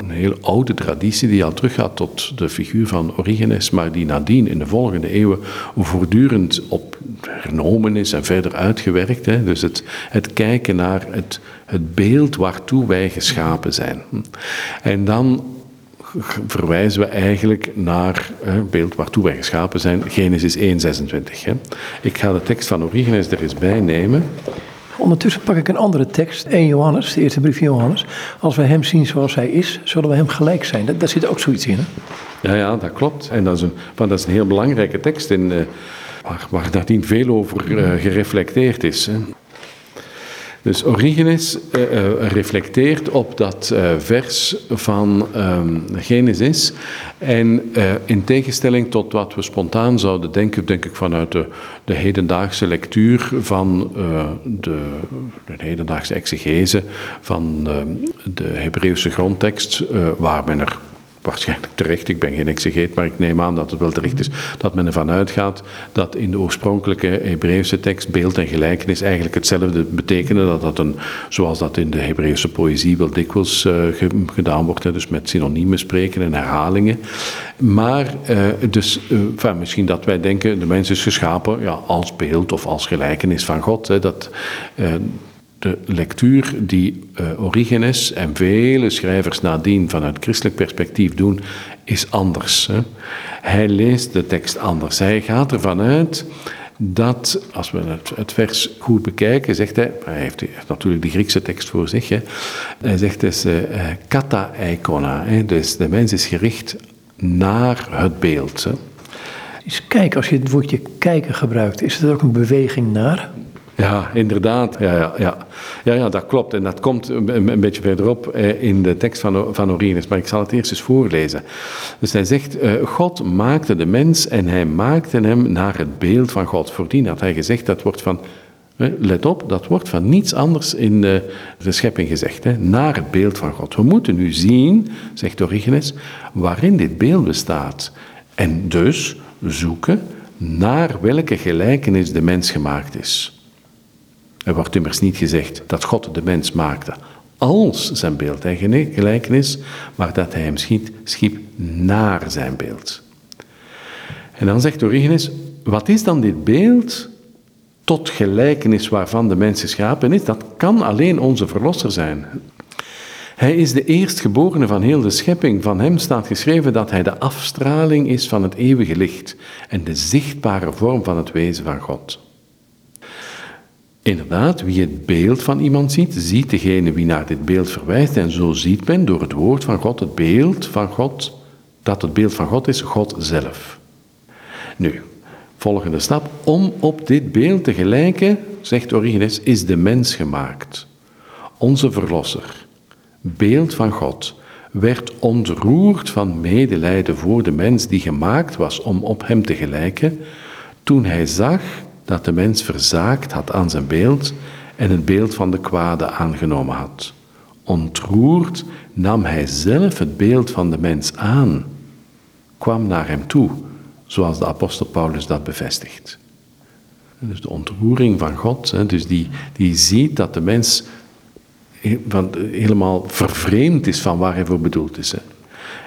[SPEAKER 2] een heel oude traditie die al teruggaat tot de figuur van Origenes, maar die nadien in de volgende eeuwen voortdurend op hernomen is en verder uitgewerkt. Hè. Dus het, het kijken naar het, het beeld waartoe wij geschapen zijn. En dan verwijzen we eigenlijk naar het beeld waartoe wij geschapen zijn, Genesis 1:26. Ik ga de tekst van Origenes er eens bij nemen.
[SPEAKER 1] Ondertussen pak ik een andere tekst, 1 Johannes, de eerste brief van Johannes. Als wij hem zien zoals hij is, zullen we hem gelijk zijn. Daar, zit ook zoiets in, hè?
[SPEAKER 2] Ja, ja, dat klopt. En dat is een, dat is een heel belangrijke tekst in, uh, waar, waar nadien veel over uh, gereflecteerd is. Hè. Dus Origenes uh, reflecteert op dat uh, vers van um, Genesis. En in tegenstelling tot wat we spontaan zouden denken, denk ik vanuit de, de hedendaagse lectuur van de, de, hedendaagse exegese van de Hebreeuwse grondtekst, waar men er waarschijnlijk terecht, ik ben geen exegeet, maar ik neem aan dat het wel terecht is, dat men ervan uitgaat dat in de oorspronkelijke Hebreeuwse tekst beeld en gelijkenis eigenlijk hetzelfde betekenen, dat dat een, zoals dat in de Hebreeuwse poëzie wel dikwijls uh, gedaan wordt, dus met synoniemen spreken en herhalingen. Maar uh, dus, uh, misschien dat wij denken, de mens is geschapen ja, als beeld of als gelijkenis van God, hè, dat de lectuur die uh, Origenes en vele schrijvers nadien vanuit christelijk perspectief doen, is anders. Hè. Hij leest de tekst anders. Hij gaat ervan uit dat, als we het, het, vers goed bekijken, zegt hij, hij heeft, natuurlijk de Griekse tekst voor zich, hè, hij zegt dus uh, kata eikona, hè, dus de mens is gericht naar het beeld. Hè.
[SPEAKER 1] Dus kijk, als je het woordje kijken gebruikt, is het ook een beweging naar?
[SPEAKER 2] Ja, inderdaad. Ja, ja, ja. ja, ja dat klopt. En dat komt een, beetje verderop eh, in de tekst van, van Origenes. Maar ik zal het eerst eens voorlezen. Dus hij zegt, eh, God maakte de mens en hij maakte hem naar het beeld van God. Voordien had hij gezegd, dat wordt van... Eh, let op, dat wordt van niets anders in de, de schepping gezegd. Hè, naar het beeld van God. We moeten nu zien, zegt Origenes, waarin dit beeld bestaat. En dus zoeken naar welke gelijkenis de mens gemaakt is. Er wordt immers niet gezegd dat God de mens maakte als zijn beeld en gelijkenis, maar dat hij hem schiep, naar zijn beeld. En dan zegt Origenes, wat is dan dit beeld tot gelijkenis waarvan de mens geschapen is? Dat kan alleen onze verlosser zijn. Hij is de eerstgeborene van heel de schepping. Van hem staat geschreven dat hij de afstraling is van het eeuwige licht en de zichtbare vorm van het wezen van God. Inderdaad, wie het beeld van iemand ziet, ziet degene wie naar dit beeld verwijst. En zo ziet men door het woord van God het beeld van God, dat het beeld van God is, God zelf. Nu, volgende stap. Om op dit beeld te gelijken, zegt Origenes, is de mens gemaakt. onze Verlosser, beeld van God, werd ontroerd van medelijden voor de mens die gemaakt was om op hem te gelijken, toen hij zag dat de mens verzaakt had aan zijn beeld en het beeld van de kwade aangenomen had. Ontroerd nam hij zelf het beeld van de mens aan, kwam naar hem toe, zoals de apostel Paulus dat bevestigt. Dus de ontroering van God, dus die, die ziet dat de mens helemaal vervreemd is van waar hij voor bedoeld is.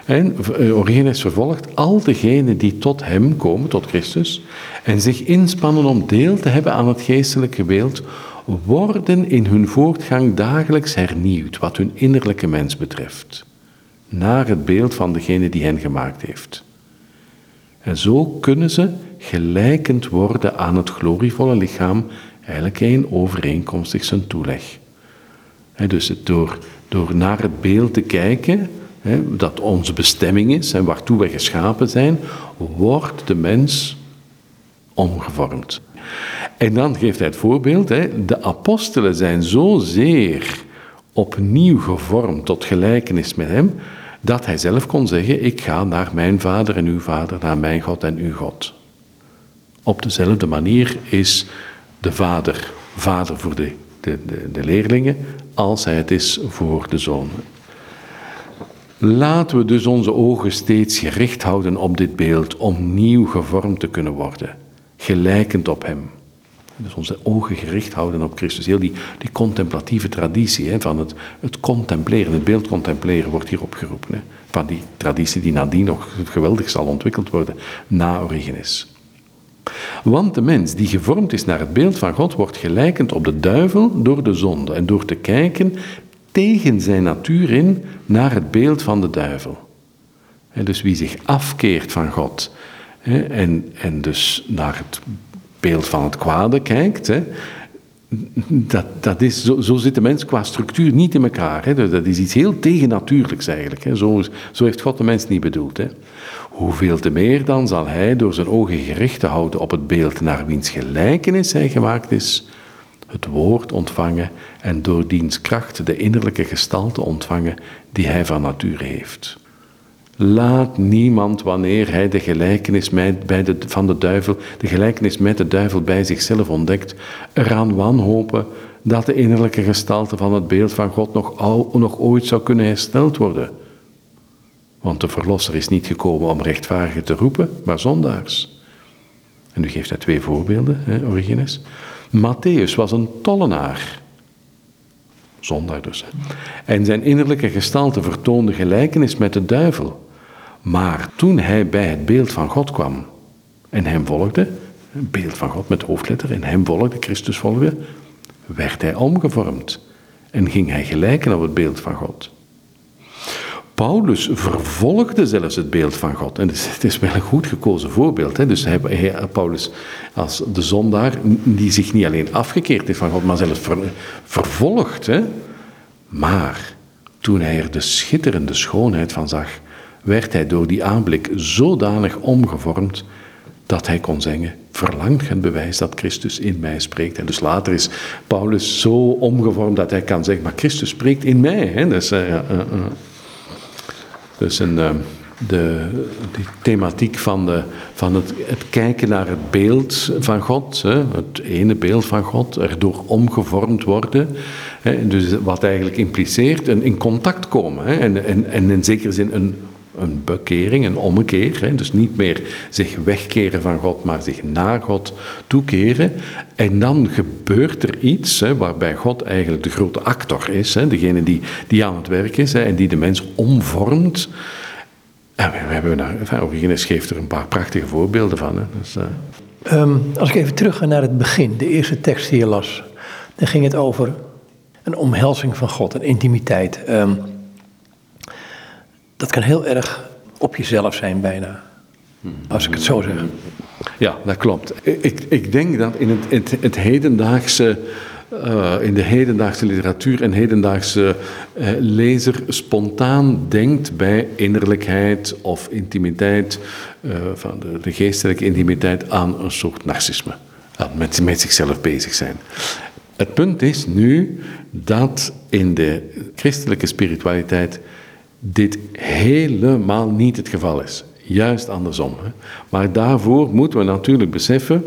[SPEAKER 2] En eh, Origenes vervolgt al degenen die tot hem komen, tot Christus, en zich inspannen om deel te hebben aan het geestelijke beeld, worden in hun voortgang dagelijks hernieuwd, wat hun innerlijke mens betreft, naar het beeld van degene die hen gemaakt heeft. En zo kunnen ze gelijkend worden aan het glorievolle lichaam, eigenlijk een overeenkomstig zijn toeleg. dus door, door naar het beeld te kijken, dat onze bestemming is en waartoe we geschapen zijn, wordt de mens omgevormd. En dan geeft hij het voorbeeld, de apostelen zijn zozeer opnieuw gevormd tot gelijkenis met hem, dat hij zelf kon zeggen, ik ga naar mijn vader en uw vader, naar mijn God en uw God. Op dezelfde manier is de vader vader voor de, de, de, de leerlingen, als hij het is voor de zoon. Laten we dus onze ogen steeds gericht houden op dit beeld om nieuw gevormd te kunnen worden, gelijkend op Hem. Dus onze ogen gericht houden op Christus. Heel die, die contemplatieve traditie hè, van het, het contempleren, het beeld contempleren wordt hier opgeroepen. Hè, van die traditie die nadien nog geweldig zal ontwikkeld worden na Origenes. Want de mens die gevormd is naar het beeld van God wordt gelijkend op de duivel door de zonde en door te kijken tegen zijn natuur in naar het beeld van de duivel. dus wie zich afkeert van God en, en dus naar het beeld van het kwade kijkt, dat, dat is, zo, zo zit de mens qua structuur niet in elkaar. Dus dat is iets heel tegennatuurlijks eigenlijk. Zo, zo heeft God de mens niet bedoeld. Hoeveel te meer dan zal hij door zijn ogen gericht te houden op het beeld naar wiens gelijkenis hij gemaakt is, het woord ontvangen en door diens kracht de innerlijke gestalte ontvangen die hij van nature heeft. Laat niemand, wanneer hij de gelijkenis bij de, van de duivel, de gelijkenis met de duivel bij zichzelf ontdekt, eraan wanhopen dat de innerlijke gestalte van het beeld van God nog, nog ooit zou kunnen hersteld worden. Want de Verlosser is niet gekomen om rechtvaardigen te roepen, maar zondaars. En nu geeft hij twee voorbeelden, hè, Origenes. Matthäus was een tollenaar. Zondaar dus. En zijn innerlijke gestalte vertoonde gelijkenis met de duivel. Maar toen hij bij het beeld van God kwam en hem volgde, een beeld van God met hoofdletter, en hem volgde, Christus volgde, werd hij omgevormd en ging hij gelijken op het beeld van God. Paulus vervolgde zelfs het beeld van God. En het is wel een goed gekozen voorbeeld. Hè? Dus hij, Paulus als de zondaar, die zich niet alleen afgekeerd heeft van God, maar zelfs ver, vervolgd. Hè? Maar toen hij er de schitterende schoonheid van zag, werd hij door die aanblik zodanig omgevormd dat hij kon zeggen, verlangt het bewijs dat Christus in mij spreekt. En dus later is Paulus zo omgevormd dat hij kan zeggen, maar Christus spreekt in mij. Hè? Dus, uh. Dus een, uh, de, die thematiek van, de, van het, het, kijken naar het beeld van God, hè, het ene beeld van God, erdoor omgevormd worden. Hè, dus wat eigenlijk impliceert een in contact komen. Hè, en, en, en in zekere zin een, een bekering, een ommekeer. Hè, dus niet meer zich wegkeren van God, maar zich naar God toekeren. En dan gebeurt er iets hè, waarbij God eigenlijk de grote actor is, hè, degene die, die aan het werk is hè, en die de mens omvormt. En we, hebben daar, enfin, Origenes geeft er een paar prachtige voorbeelden van. Hè, dus,
[SPEAKER 1] uh... um, als ik even terug ga naar het begin, de eerste tekst die je las, dan ging het over een omhelzing van God, een intimiteit. Um, dat kan heel erg op jezelf zijn bijna. Als ik het zo zeg.
[SPEAKER 2] Ja, dat klopt. Ik, ik denk dat in het, het, hedendaagse, uh, in de hedendaagse literatuur en hedendaagse uh, lezer spontaan denkt bij innerlijkheid of intimiteit, uh, van de, de, geestelijke intimiteit, aan een soort narcisme. Met, met zichzelf bezig zijn. Het punt is nu dat in de christelijke spiritualiteit dit helemaal niet het geval is. Juist andersom. Hè. Maar daarvoor moeten we natuurlijk beseffen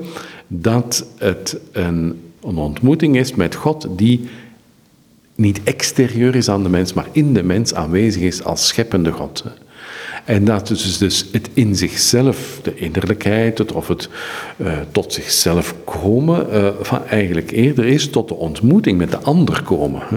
[SPEAKER 2] dat het een, een ontmoeting is met God die niet exterieur is aan de mens, maar in de mens aanwezig is als scheppende God. En dat dus, dus het in zichzelf, de innerlijkheid, het, of het uh, tot zichzelf komen, uh, van eigenlijk eerder is tot de ontmoeting met de ander komen. Hè.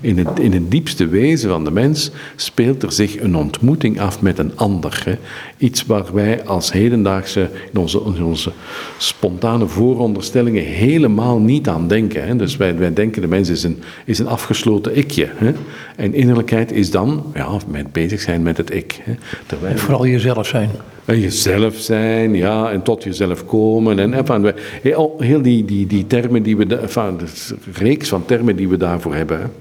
[SPEAKER 2] In, het, in het diepste wezen van de mens speelt er zich een ontmoeting af met een ander. Iets waar wij als hedendaagse, in onze, onze spontane vooronderstellingen helemaal niet aan denken. Hè. Dus wij, wij denken de mens is een, is een afgesloten ikje. Hè. En innerlijkheid is dan ja, met bezig zijn met het ik. Hè.
[SPEAKER 1] Terwijl, vooral jezelf zijn.
[SPEAKER 2] En jezelf zijn, ja, en tot jezelf komen. En, enfin, heel, heel die, die, die termen die we, enfin, de reeks van termen die we daarvoor hebben.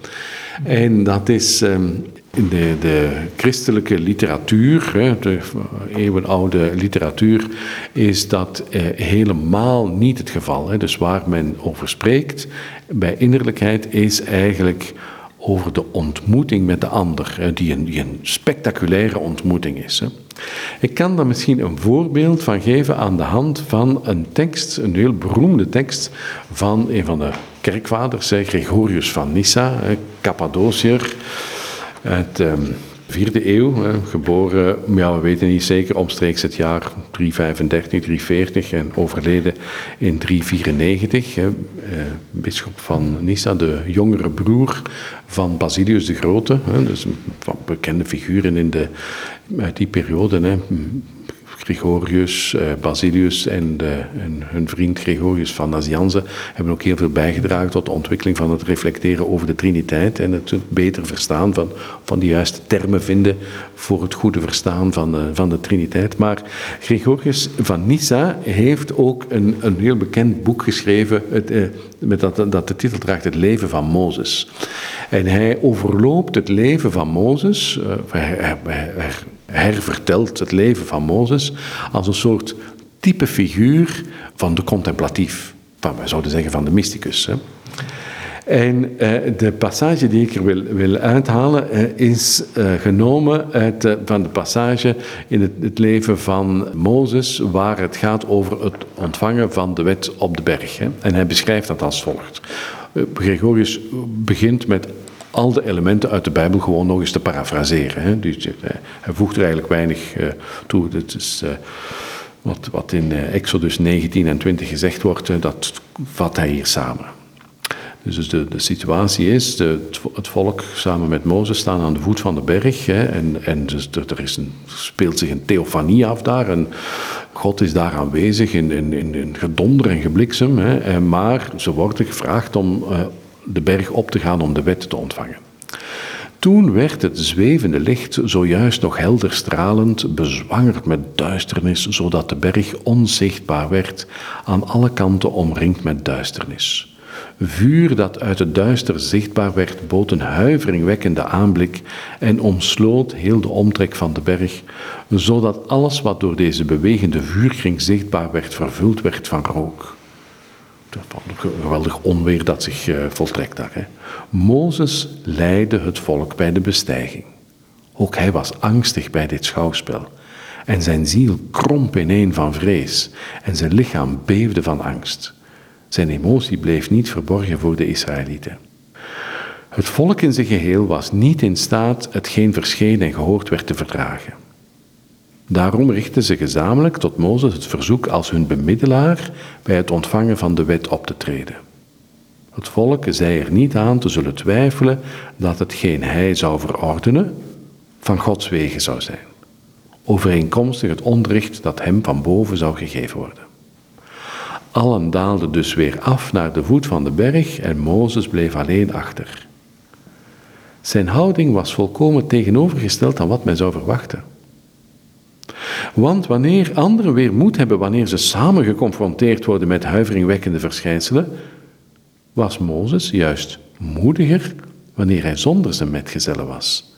[SPEAKER 2] En dat is um, in de, de christelijke literatuur, de eeuwenoude literatuur, is dat eh, helemaal niet het geval. Hè. Dus waar men over spreekt bij innerlijkheid is eigenlijk over de ontmoeting met de ander, die een, spectaculaire ontmoeting is. Ik kan daar misschien een voorbeeld van geven aan de hand van een tekst, een heel beroemde tekst van een van de kerkvaders, Gregorius van Nyssa, Cappadociër, uit vierde eeuw, geboren, ja, we weten niet zeker, omstreeks het jaar 335, 340 en overleden in 394. Hè, eh, bisschop van Nyssa, de jongere broer van Basilius de Grote, hè, dus een bekende figuren in de, uit die periode. Hè, Gregorius, eh, Basilius en, de, en, hun vriend Gregorius van Nazianze hebben ook heel veel bijgedragen tot de ontwikkeling van het reflecteren over de Triniteit en het beter verstaan van, van de juiste termen vinden voor het goede verstaan van, de, eh, van de Triniteit. Maar Gregorius van Nyssa heeft ook een, een heel bekend boek geschreven het, eh, met dat, dat de titel draagt Het leven van Mozes. En hij overloopt het leven van Mozes, uh, hij, hij, hij, hervertelt het leven van Mozes als een soort type figuur van de contemplatief. Van, wij zouden zeggen van de mysticus. Hè. En uh, de passage die ik er wil, wil uithalen uh, is uh, genomen uit, van de passage in het, het, leven van Mozes, waar het gaat over het ontvangen van de wet op de berg. Hè. En hij beschrijft dat als volgt. Gregorius begint met al de elementen uit de Bijbel gewoon nog eens te parafraseren. Dus, eh, hij voegt er eigenlijk weinig uh, toe. Het is, uh, wat, in Exodus 19 en 20 gezegd wordt, dat vat hij hier samen. Dus de, de situatie is, de, het volk samen met Mozes staan aan de voet van de berg. Hè, en en dus er is een, speelt zich een theofanie af daar. En God is daar aanwezig in, in, in, gedonder en gebliksem. Hè, maar ze worden gevraagd om de berg op te gaan om de wet te ontvangen. Toen werd het zwevende licht, zojuist nog helder stralend, bezwangerd met duisternis, zodat de berg onzichtbaar werd, aan alle kanten omringd met duisternis. Vuur dat uit het duister zichtbaar werd, bood een huiveringwekkende aanblik en omsloot heel de omtrek van de berg, zodat alles wat door deze bewegende vuurkring zichtbaar werd, vervuld werd van rook geweldig onweer dat zich uh, voltrekt daar. Hè. Mozes leidde het volk bij de bestijging. Ook hij was angstig bij dit schouwspel. En zijn ziel kromp ineen van vrees en zijn lichaam beefde van angst. Zijn emotie bleef niet verborgen voor de Israëlieten. Het volk in zijn geheel was niet in staat hetgeen verschenen en gehoord werd te verdragen. Daarom richtten ze gezamenlijk tot Mozes het verzoek als hun bemiddelaar bij het ontvangen van de wet op te treden. Het volk zei er niet aan te zullen twijfelen dat hetgeen hij zou verordenen van Gods wegen zou zijn, overeenkomstig het onderricht dat hem van boven zou gegeven worden. Allen daalden dus weer af naar de voet van de berg en Mozes bleef alleen achter. Zijn houding was volkomen tegenovergesteld aan wat men zou verwachten. Want wanneer anderen weer moed hebben wanneer ze samen geconfronteerd worden met huiveringwekkende verschijnselen, was Mozes juist moediger wanneer hij zonder zijn metgezellen was.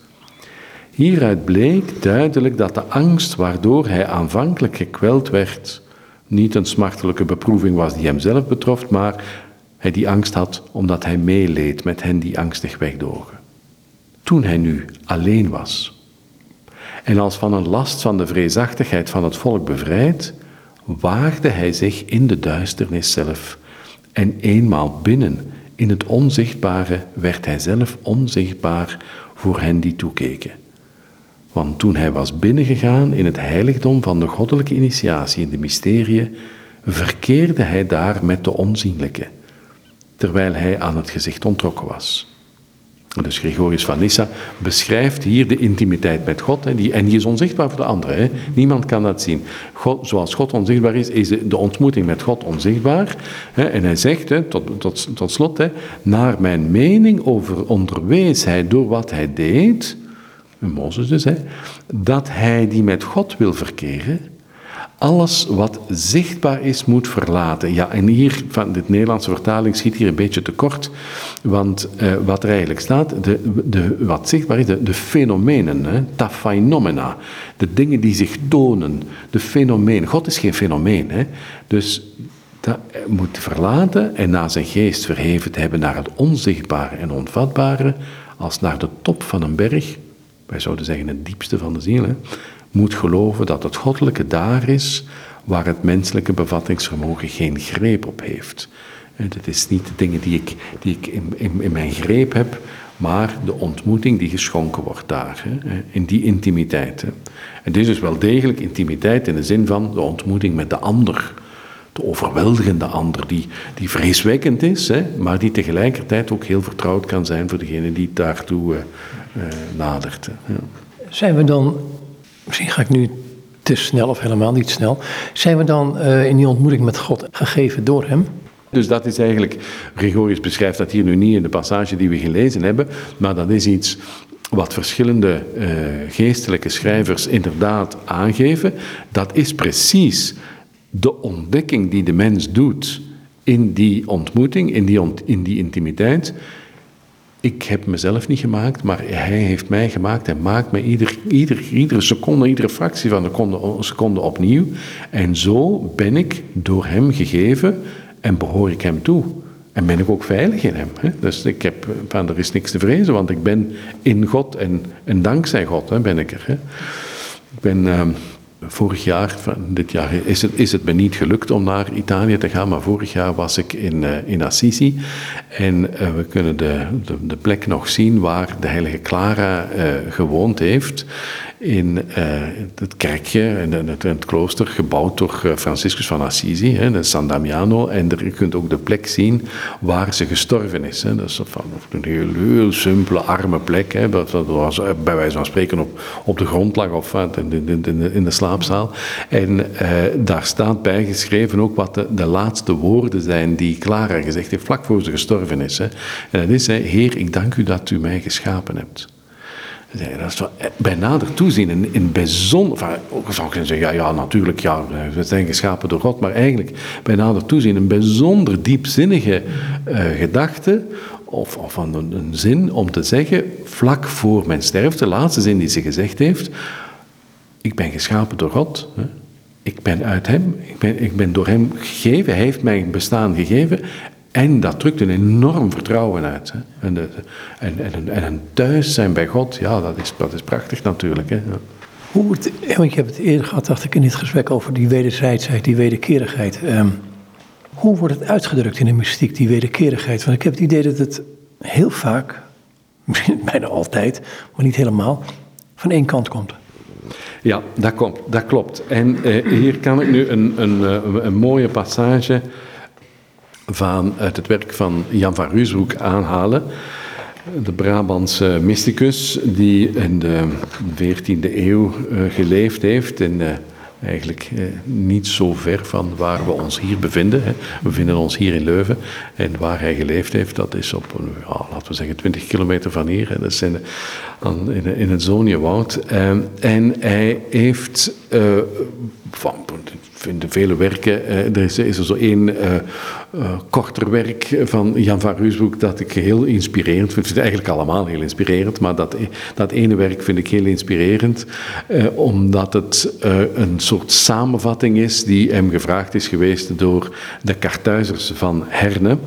[SPEAKER 2] Hieruit bleek duidelijk dat de angst waardoor hij aanvankelijk gekweld werd, niet een smartelijke beproeving was die hem zelf betrof, maar Hij die angst had omdat hij meeleed met hen die angstig wegdogen. Toen hij nu alleen was en als van een last van de vreesachtigheid van het volk bevrijd, waagde hij zich in de duisternis zelf en eenmaal binnen in het onzichtbare werd hij zelf onzichtbaar voor hen die toekeken. Want toen hij was binnengegaan in het heiligdom van de goddelijke initiatie in de mysterie, verkeerde hij daar met de onzienlijke, terwijl hij aan het gezicht ontrokken was. Dus Gregorius van Nyssa beschrijft hier de intimiteit met God. Hè, die, en die is onzichtbaar voor de anderen. Hè. Niemand kan dat zien. God, zoals God onzichtbaar is, is de ontmoeting met God onzichtbaar. Hè. En hij zegt, hè, tot, tot, tot slot, hè, naar mijn mening over onderwees hij door wat hij deed, Mozes dus, hè, dat hij die met God wil verkeren, alles wat zichtbaar is, moet verlaten. Ja, en hier, van de Nederlandse vertaling schiet hier een beetje tekort, want uh, wat er eigenlijk staat, de, de, wat zichtbaar is, de, fenomenen, hè, ta phenomena, de dingen die zich tonen, de fenomenen. God is geen fenomeen, hè, dus dat moet verlaten en na zijn geest verheven te hebben naar het onzichtbare en onvatbare, als naar de top van een berg, wij zouden zeggen het diepste van de ziel, hè, moet geloven dat het goddelijke daar is waar het menselijke bevattingsvermogen geen greep op heeft. Het is niet de dingen die ik, die ik in, in, mijn greep heb, maar de ontmoeting die geschonken wordt daar, in die intimiteit. En dit is dus wel degelijk intimiteit in de zin van de ontmoeting met de ander. De overweldigende ander, die, die vreeswekkend is, maar die tegelijkertijd ook heel vertrouwd kan zijn voor degene die daartoe uh, nadert.
[SPEAKER 1] Zijn we dan misschien ga ik nu te snel of helemaal niet snel. Zijn we dan uh, in die ontmoeting met God gegeven door Hem?
[SPEAKER 2] Dus dat is eigenlijk, Gregorius beschrijft dat hier nu niet in de passage die we gelezen hebben, maar dat is iets wat verschillende uh, geestelijke schrijvers inderdaad aangeven. Dat is precies de ontdekking die de mens doet in die ontmoeting, in die, in die intimiteit ik heb mezelf niet gemaakt, maar hij heeft mij gemaakt en maakt me ieder, ieder, iedere seconde, iedere fractie van een seconde opnieuw. En zo ben ik door hem gegeven en behoor ik hem toe. En ben ik ook veilig in hem. Hè? Dus ik heb, van, er is niks te vrezen, want ik ben in God en, en dankzij God hè, ben ik er. Hè? Ik ben... Uh, vorig jaar, dit jaar is het, is het me niet gelukt om naar Italië te gaan, maar vorig jaar was ik in, uh, in Assisi. En uh, we kunnen de, de, de, plek nog zien waar de heilige Clara uh, gewoond heeft in uh, het kerkje, in het, het, klooster, gebouwd door eh, Franciscus van Assisi, hè, de San Damiano. En er, je kunt ook de plek zien waar ze gestorven is. Hè. Dat is van, een heel, heel simpele, arme plek. Hè. Dat, was eh, bij wijze van spreken op, op de grond lag of in, in, in, in de slaapzaal. En daar staat bijgeschreven ook wat de, de, laatste woorden zijn die Clara gezegd heeft vlak voor ze gestorven is. Hè. En dat is, hè, Heer, ik dank u dat u mij geschapen hebt. Dat is eh, bij nader toezien, in, in bijzonder, enfin, zou ik zeggen, ja, ja, natuurlijk, ja, we zijn geschapen door God, maar eigenlijk bij nader toezien een bijzonder diepzinnige uh, gedachte, of, of een, een, zin om te zeggen, vlak voor mijn sterfte, de laatste zin die ze gezegd heeft, ik ben geschapen door God, hè. ik ben uit Hem, ik ben, ik ben door Hem gegeven, Hij heeft mij bestaan gegeven en dat drukt een enorm vertrouwen uit. Hè. En, de, en, en, en, een thuis zijn bij God, ja, dat is, dat is prachtig natuurlijk. Hè. Ja.
[SPEAKER 1] Hoe wordt, want je hebt het eerder gehad, dacht ik, in dit gesprek over die wederzijdsheid, die wederkerigheid. Um, hoe wordt het uitgedrukt in de mystiek, die wederkerigheid? Want ik heb het idee dat het heel vaak, misschien bijna altijd, maar niet helemaal, van één kant komt.
[SPEAKER 2] Ja, dat, komt, dat klopt. En uh, hier kan ik nu een, een, een, een mooie passage van, uit het werk van Jan van Ruusbroek aanhalen. De Brabantse mysticus die in de 14e eeuw uh, geleefd heeft. In, uh, eigenlijk niet zo ver van waar we ons hier bevinden. We bevinden ons hier in Leuven. En waar hij geleefd heeft, dat is op, laten we zeggen, 20 kilometer van hier. Dat is in, in, het Zoniewoud. en hij heeft van in de vele werken, eh, er is, er zo één uh, uh, korter werk van Jan van Ruusbroek dat ik heel inspirerend vind. Eigenlijk allemaal heel inspirerend, maar dat, dat ene werk vind ik heel inspirerend, omdat het een soort samenvatting is die hem gevraagd is geweest door de Kartuizers van Herne.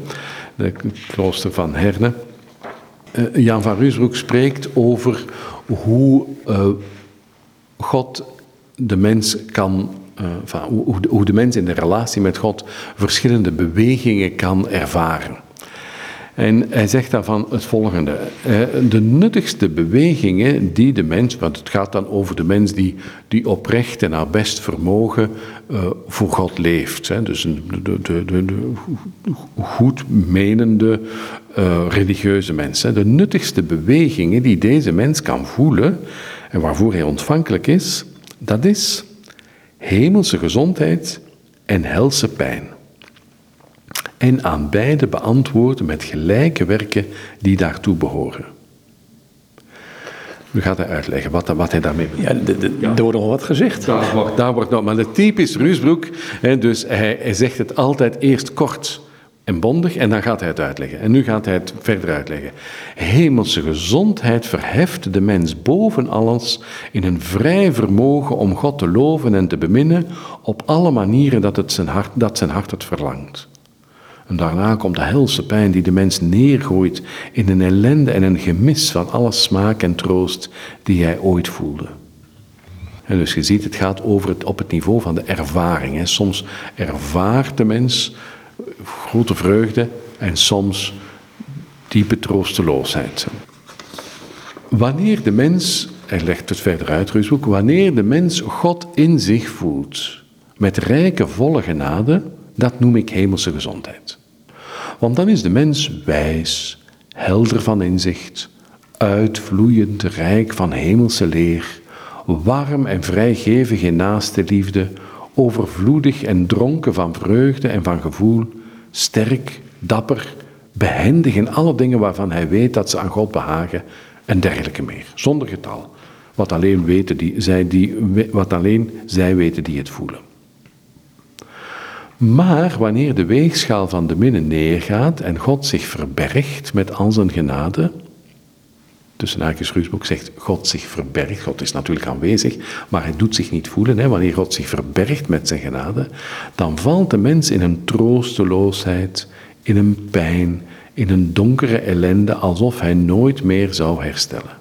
[SPEAKER 2] het klooster van Herne. Jan van Ruusbroek spreekt over hoe God de mens kan, van, hoe, hoe de mens in de relatie met God verschillende bewegingen kan ervaren. En hij zegt daarvan het volgende. De nuttigste bewegingen die de mens, want het gaat dan over de mens die, die oprecht en naar best vermogen uh, voor God leeft. Dus een, de, de, de, goed menende religieuze mens. De nuttigste bewegingen die deze mens kan voelen en waarvoor hij ontvankelijk is, dat is hemelse gezondheid en helse pijn en aan beide beantwoorden met gelijke werken die daartoe behoren. Nu gaat hij uitleggen wat, wat hij daarmee bedoelt.
[SPEAKER 1] Ja, de, de, ja, er wordt nog wat gezegd.
[SPEAKER 2] Daar wordt, daar wordt nog, maar de typisch Ruusbroek, hè, dus hij, hij zegt het altijd eerst kort en bondig en dan gaat hij het uitleggen. En nu gaat hij het verder uitleggen. Hemelse gezondheid verheft de mens boven alles in een vrij vermogen om God te loven en te beminnen op alle manieren dat, het zijn, hart, dat zijn hart het verlangt. En daarna komt de helse pijn die de mens neergooit in een ellende en een gemis van alle smaak en troost die hij ooit voelde. En dus je ziet, het gaat over het, op het niveau van de ervaring. Hè. Soms ervaart de mens grote vreugde en soms diepe troosteloosheid. Wanneer de mens, hij legt het verder uit, Ruusboek, wanneer de mens God in zich voelt, met rijke volle genade, dat noem ik hemelse gezondheid. Want dan is de mens wijs, helder van inzicht, uitvloeiend rijk van hemelse leer, warm en vrijgevig in naaste liefde, overvloedig en dronken van vreugde en van gevoel, sterk, dapper, behendig in alle dingen waarvan hij weet dat ze aan God behagen en dergelijke meer, zonder getal. Wat alleen, weten die, zij die, wat alleen zij weten die het voelen. Maar wanneer de weegschaal van de minne neergaat en God zich verbergt met al zijn genade, tussen haakjes Ruusboek zegt God zich verbergt, God is natuurlijk aanwezig, maar hij doet zich niet voelen. Hè. Wanneer God zich verbergt met zijn genade, dan valt de mens in een troosteloosheid, in een pijn, in een donkere ellende, alsof hij nooit meer zou herstellen.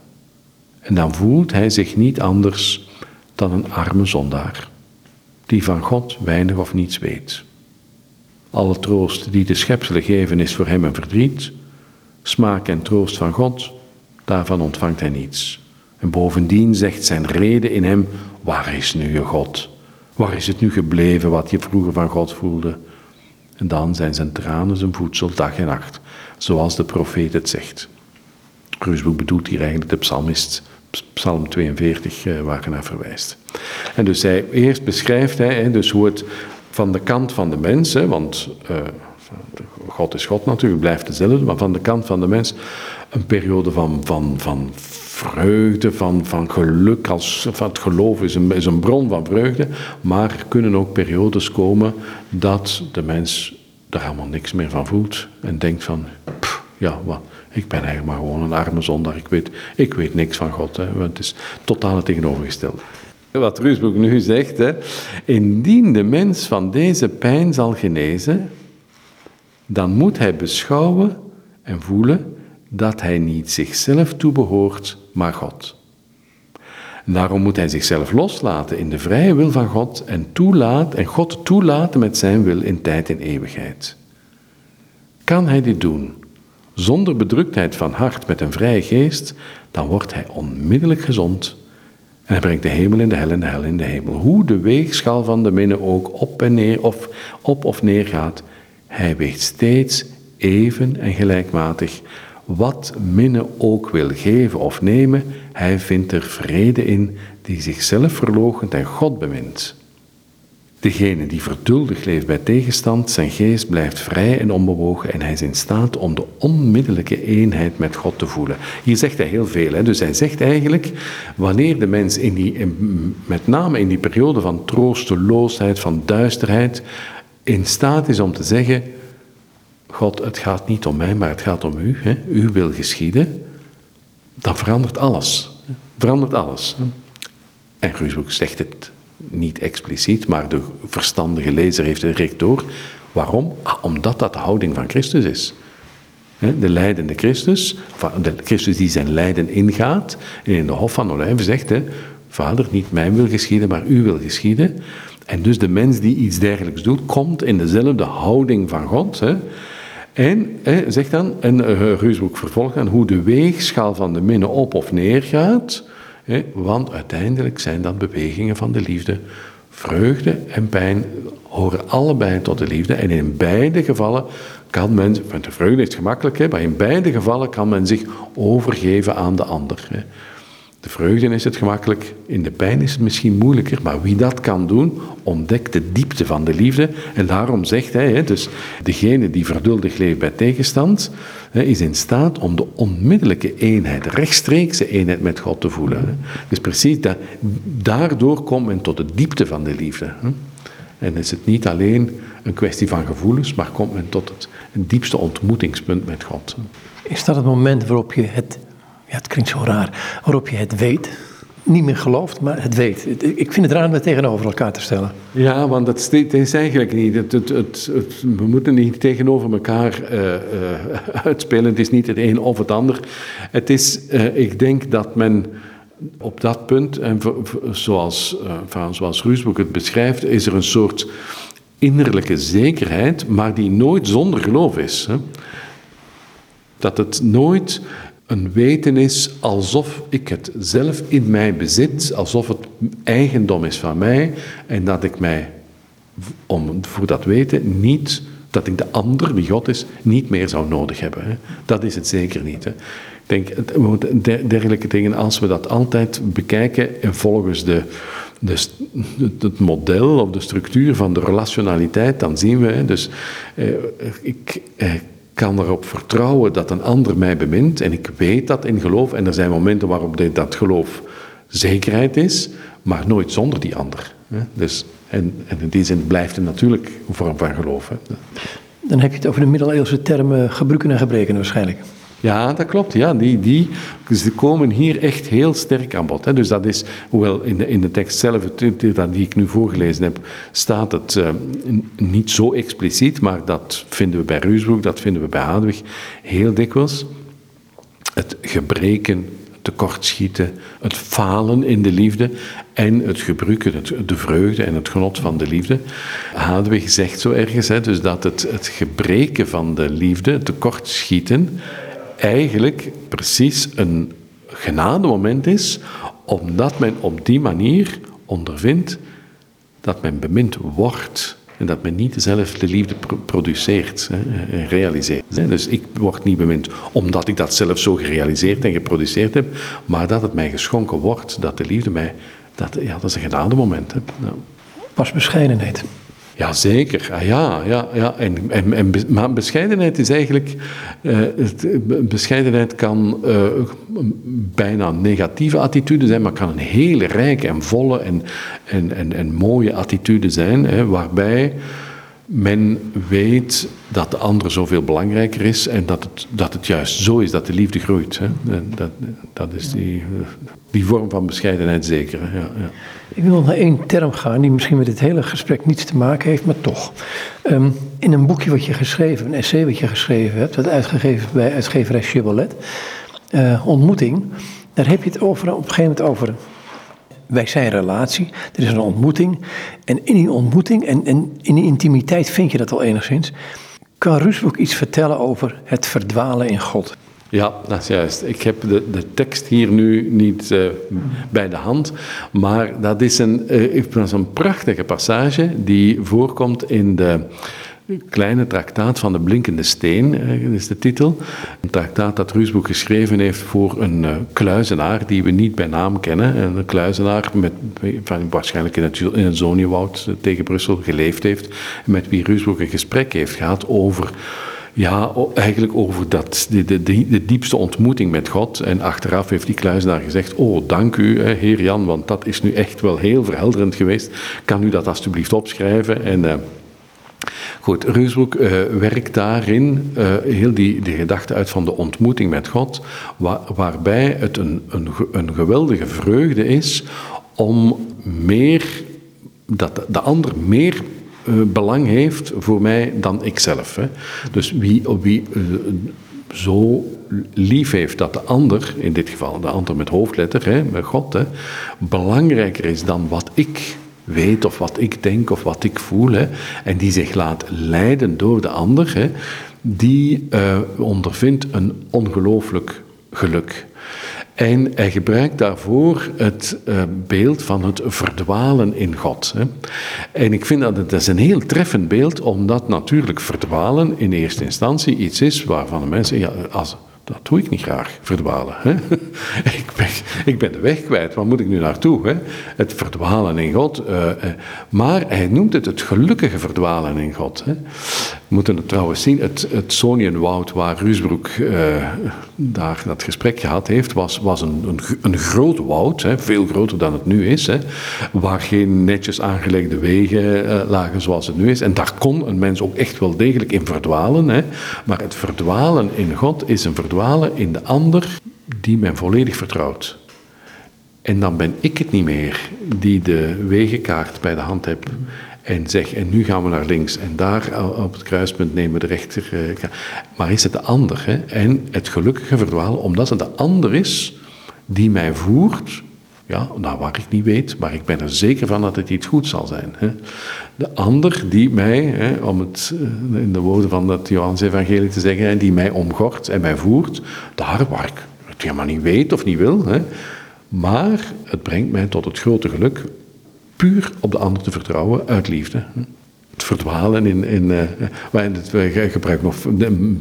[SPEAKER 2] En dan voelt hij zich niet anders dan een arme zondaar, die van God weinig of niets weet. Alle troost die de schepselen geven is voor hem een verdriet. Smaak en troost van God, daarvan ontvangt hij niets. En bovendien zegt zijn reden in hem, waar is nu je God? Waar is het nu gebleven wat je vroeger van God voelde? En dan zijn zijn tranen zijn voedsel dag en nacht, zoals de profeet het zegt. Ruusboek bedoelt hier eigenlijk de psalmist, psalm 42, eh, waar hij naar verwijst. En dus hij, eerst beschrijft hij dus hoe het van de kant van de mens, want uh, God is God natuurlijk, blijft dezelfde, maar van de kant van de mens een periode van, van, van vreugde, van, van geluk. Als, van het geloof is een, is een bron van vreugde, maar er kunnen ook periodes komen dat de mens er helemaal niks meer van voelt en denkt van, pff, ja, wat, ik ben eigenlijk maar gewoon een arme zondaar, ik weet, ik weet niks van God. Hè, het is totaal het tegenovergestelde. Wat Ruusboek nu zegt, hè, indien de mens van deze pijn zal genezen, dan moet hij beschouwen en voelen dat hij niet zichzelf toebehoort, maar God. Daarom moet hij zichzelf loslaten in de vrije wil van God en, toelaat, en God toelaten met zijn wil in tijd en eeuwigheid. Kan hij dit doen zonder bedruktheid van hart met een vrije geest, dan wordt hij onmiddellijk gezond en hij brengt de hemel in de hel en de hel in de hemel. Hoe de weegschaal van de minne ook op en neer of op of neer gaat, hij weegt steeds even en gelijkmatig. Wat minne ook wil geven of nemen, hij vindt er vrede in die zichzelf verloochent en God bemint. Degene die verduldig leeft bij tegenstand, zijn geest blijft vrij en onbewogen en hij is in staat om de onmiddellijke eenheid met God te voelen. Hier zegt hij heel veel. Hè? Dus hij zegt eigenlijk, wanneer de mens in die, met name in die periode van troosteloosheid, van duisterheid, in staat is om te zeggen, God, het gaat niet om mij, maar het gaat om u. Hè? U wil geschieden. Dan verandert alles. Verandert alles. En Guusboek zegt het niet expliciet, maar de verstandige lezer heeft het direct door. Waarom? Ah, omdat dat de houding van Christus is. De leidende Christus, Christus die zijn lijden ingaat en in de Hof van Olijven zegt, Vader, niet mijn wil geschieden, maar uw wil geschieden. En dus de mens die iets dergelijks doet, komt in dezelfde houding van God. En hè, zegt dan, en uh, Reusbroek vervolgt dan, hoe de weegschaal van de minne op of neer gaat. Want uiteindelijk zijn dat bewegingen van de liefde. Vreugde en pijn horen allebei tot de liefde. En in beide gevallen kan men, want de vreugde is gemakkelijk, hè, maar in beide gevallen kan men zich overgeven aan de ander. De vreugde is het gemakkelijk, in de pijn is het misschien moeilijker, maar wie dat kan doen, ontdekt de diepte van de liefde. En daarom zegt hij, dus degene die verduldig leeft bij tegenstand, is in staat om de onmiddellijke eenheid, rechtstreekse eenheid met God te voelen. Dus precies daardoor komt men tot de diepte van de liefde. En is het niet alleen een kwestie van gevoelens, maar komt men tot het diepste ontmoetingspunt met God.
[SPEAKER 1] Is dat het moment waarop je het ja, het klinkt zo raar, waarop je het weet, niet meer gelooft, maar het weet. Ik vind het raar om het tegenover elkaar te stellen.
[SPEAKER 2] Ja, want dat is eigenlijk niet. Het, het, het, we moeten niet tegenover elkaar uh, uh, uitspelen. Het is niet het een of het ander. Het is, uh, ik denk dat men op dat punt, en zoals, zoals Ruusboek het beschrijft, is er een soort innerlijke zekerheid, maar die nooit zonder geloof is. Hè? Dat het nooit een weten is alsof ik het zelf in mij bezit, alsof het eigendom is van mij en dat ik mij om, voor dat weten niet, dat ik de ander, die God is, niet meer zou nodig hebben. Hè. Dat is het zeker niet. Hè. Ik denk, dergelijke dingen, als we dat altijd bekijken en volgens de, de, het model of de structuur van de relationaliteit, dan zien we, dus eh, ik, eh, kan erop vertrouwen dat een ander mij bemint en ik weet dat in geloof. En er zijn momenten waarop dat geloof zekerheid is, maar nooit zonder die ander. Dus, en, en in die zin blijft het natuurlijk een vorm van geloof.
[SPEAKER 1] Dan heb je het over de middeleeuwse termen gebruiken en gebreken waarschijnlijk.
[SPEAKER 2] Ja, dat klopt. Ja, die, die, ze komen hier echt heel sterk aan bod. Hè. Dus dat is, hoewel in de, in de tekst zelf, die ik nu voorgelezen heb, staat het uh, niet zo expliciet, maar dat vinden we bij Ruusbroek, dat vinden we bij Hadwig heel dikwijls. Het gebreken, tekortschieten, het falen in de liefde en het gebruiken, het, de vreugde en het genot van de liefde. Hadwig zegt zo ergens, hè, dus dat het, het gebreken van de liefde, het tekortschieten, eigenlijk precies een genademoment is, omdat men op die manier ondervindt dat men bemind wordt en dat men niet zelf de liefde produceert en realiseert. Dus ik word niet bemind omdat ik dat zelf zo gerealiseerd en geproduceerd heb, maar dat het mij geschonken wordt, dat de liefde mij, dat, ja, dat is een genademoment. Hè.
[SPEAKER 1] Pas bescheidenheid.
[SPEAKER 2] Ja, zeker. Ah, ja, ja, ja. En, en, en, maar bescheidenheid is eigenlijk... Uh, bescheidenheid kan uh, bijna negatieve attitude zijn, maar kan een hele rijke en volle en, en, en, en mooie attitude zijn, hè, waarbij men weet dat de ander zoveel belangrijker is en dat het, dat het juist zo is dat de liefde groeit. Hè. Dat, dat is die, die vorm van bescheidenheid zeker. Ja, ja.
[SPEAKER 1] Ik wil naar één term gaan die misschien met dit hele gesprek niets te maken heeft, maar toch. Um, in een boekje wat je geschreven, een essay wat je geschreven hebt, wat uitgegeven bij uitgeverij Chibbollet, uh, Ontmoeting, daar heb je het over, op een gegeven moment over wij zijn relatie, er is een ontmoeting. En in die ontmoeting en, en in die intimiteit vind je dat al enigszins. Kan Rusbroek iets vertellen over het verdwalen in God?
[SPEAKER 2] Ja, dat is juist. Ik heb de, de tekst hier nu niet uh, bij de hand, maar dat is een, uh, een prachtige passage die voorkomt in de kleine traktaat van de blinkende steen, eh, is de titel. Een traktaat dat Ruusboek geschreven heeft voor een uh, kluizenaar die we niet bij naam kennen. Een kluizenaar met, van, waarschijnlijk in het, in het Zoniewoud eh, tegen Brussel geleefd heeft. Met wie Ruusboek een gesprek heeft gehad over... Ja, eigenlijk over dat, de, de, de, diepste ontmoeting met God. En achteraf heeft die kluizenaar gezegd: Oh, dank u, heer Jan, want dat is nu echt wel heel verhelderend geweest. Kan u dat alstublieft opschrijven? En Goed, Reusbroek uh, werkt daarin uh, heel die, die gedachte uit van de ontmoeting met God, waarbij het een, een, een geweldige vreugde is om meer, dat de ander meer belang heeft voor mij dan ikzelf. Hè. Dus wie, wie zo lief heeft dat de ander, in dit geval de ander met hoofdletter, hè, met God, hè, belangrijker is dan wat ik weet of wat ik denk of wat ik voel, en die zich laat leiden door de ander, hè, die uh, ondervindt een ongelooflijk geluk. En hij gebruikt daarvoor het uh, beeld van het verdwalen in God. En ik vind dat het dat is een heel treffend beeld, omdat natuurlijk verdwalen in eerste instantie iets is waarvan de mensen, ja, als, dat doe ik niet graag, verdwalen. Hè? ik, ben, ik ben de weg kwijt, waar moet ik nu naartoe? Hè? Het verdwalen in God. Uh, uh, maar hij noemt het het gelukkige verdwalen in God. Hè? We moeten het trouwens zien, het, het Sonienwoud waar Ruusbroek uh, daar dat gesprek gehad heeft, was, was een, een, een groot woud, hè? veel groter dan het nu is, hè? waar geen netjes aangelegde wegen lagen zoals het nu is. En daar kon een mens ook echt wel degelijk in verdwalen. Hè? Maar het verdwalen in God is een verdwalen in de ander die men volledig vertrouwt. En dan ben ik het niet meer die de wegenkaart bij de hand heb en zeg, en nu gaan we naar links en daar op het kruispunt nemen we de rechter. Eh, maar is het de ander? Hè? En het gelukkige verdwalen, omdat het de ander is die mij voert ja, nou, waar ik niet weet, maar ik ben er zeker van dat het iets goed zal zijn. Hè. De ander die mij, hè, om het eh, in de woorden van het Johannes-evangelie te zeggen, die mij omgort en mij voert, daar waar ik het helemaal niet weet of niet wil. Hè. Maar het brengt mij tot het grote geluk puur op de ander te vertrouwen uit liefde verdwalen in. in uh, wij gebruiken nog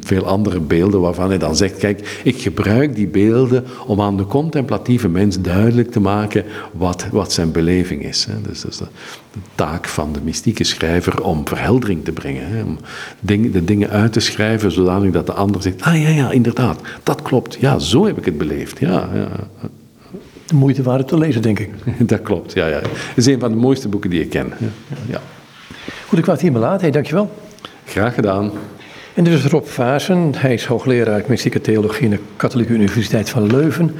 [SPEAKER 2] veel andere beelden waarvan hij dan zegt: Kijk, ik gebruik die beelden om aan de contemplatieve mens duidelijk te maken wat, wat zijn beleving is. Dus dat is de, taak van de mystieke schrijver om verheldering te brengen. Om de dingen uit te schrijven zodanig dat de ander zegt: Ah ja, ja, inderdaad, dat klopt. Ja, zo heb ik het beleefd. Ja, ja.
[SPEAKER 1] De moeite waard te lezen, denk ik.
[SPEAKER 2] dat klopt, ja, ja. Het is een van de mooiste boeken die ik ken. Ja. ja.
[SPEAKER 1] Goed, ik het hierbij laten. Hey, dankjewel.
[SPEAKER 2] Graag gedaan.
[SPEAKER 1] En dit is Rob Vazen. Hij is hoogleraar mystieke theologie aan de Katholieke Universiteit van Leuven.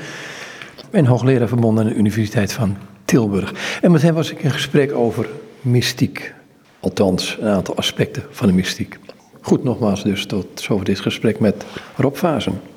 [SPEAKER 1] En hoogleraar verbonden aan de Universiteit van Tilburg. En met hem was ik in gesprek over mystiek. Althans, een aantal aspecten van de mystiek. Goed, nogmaals dus tot zover dit gesprek met Rob Vazen.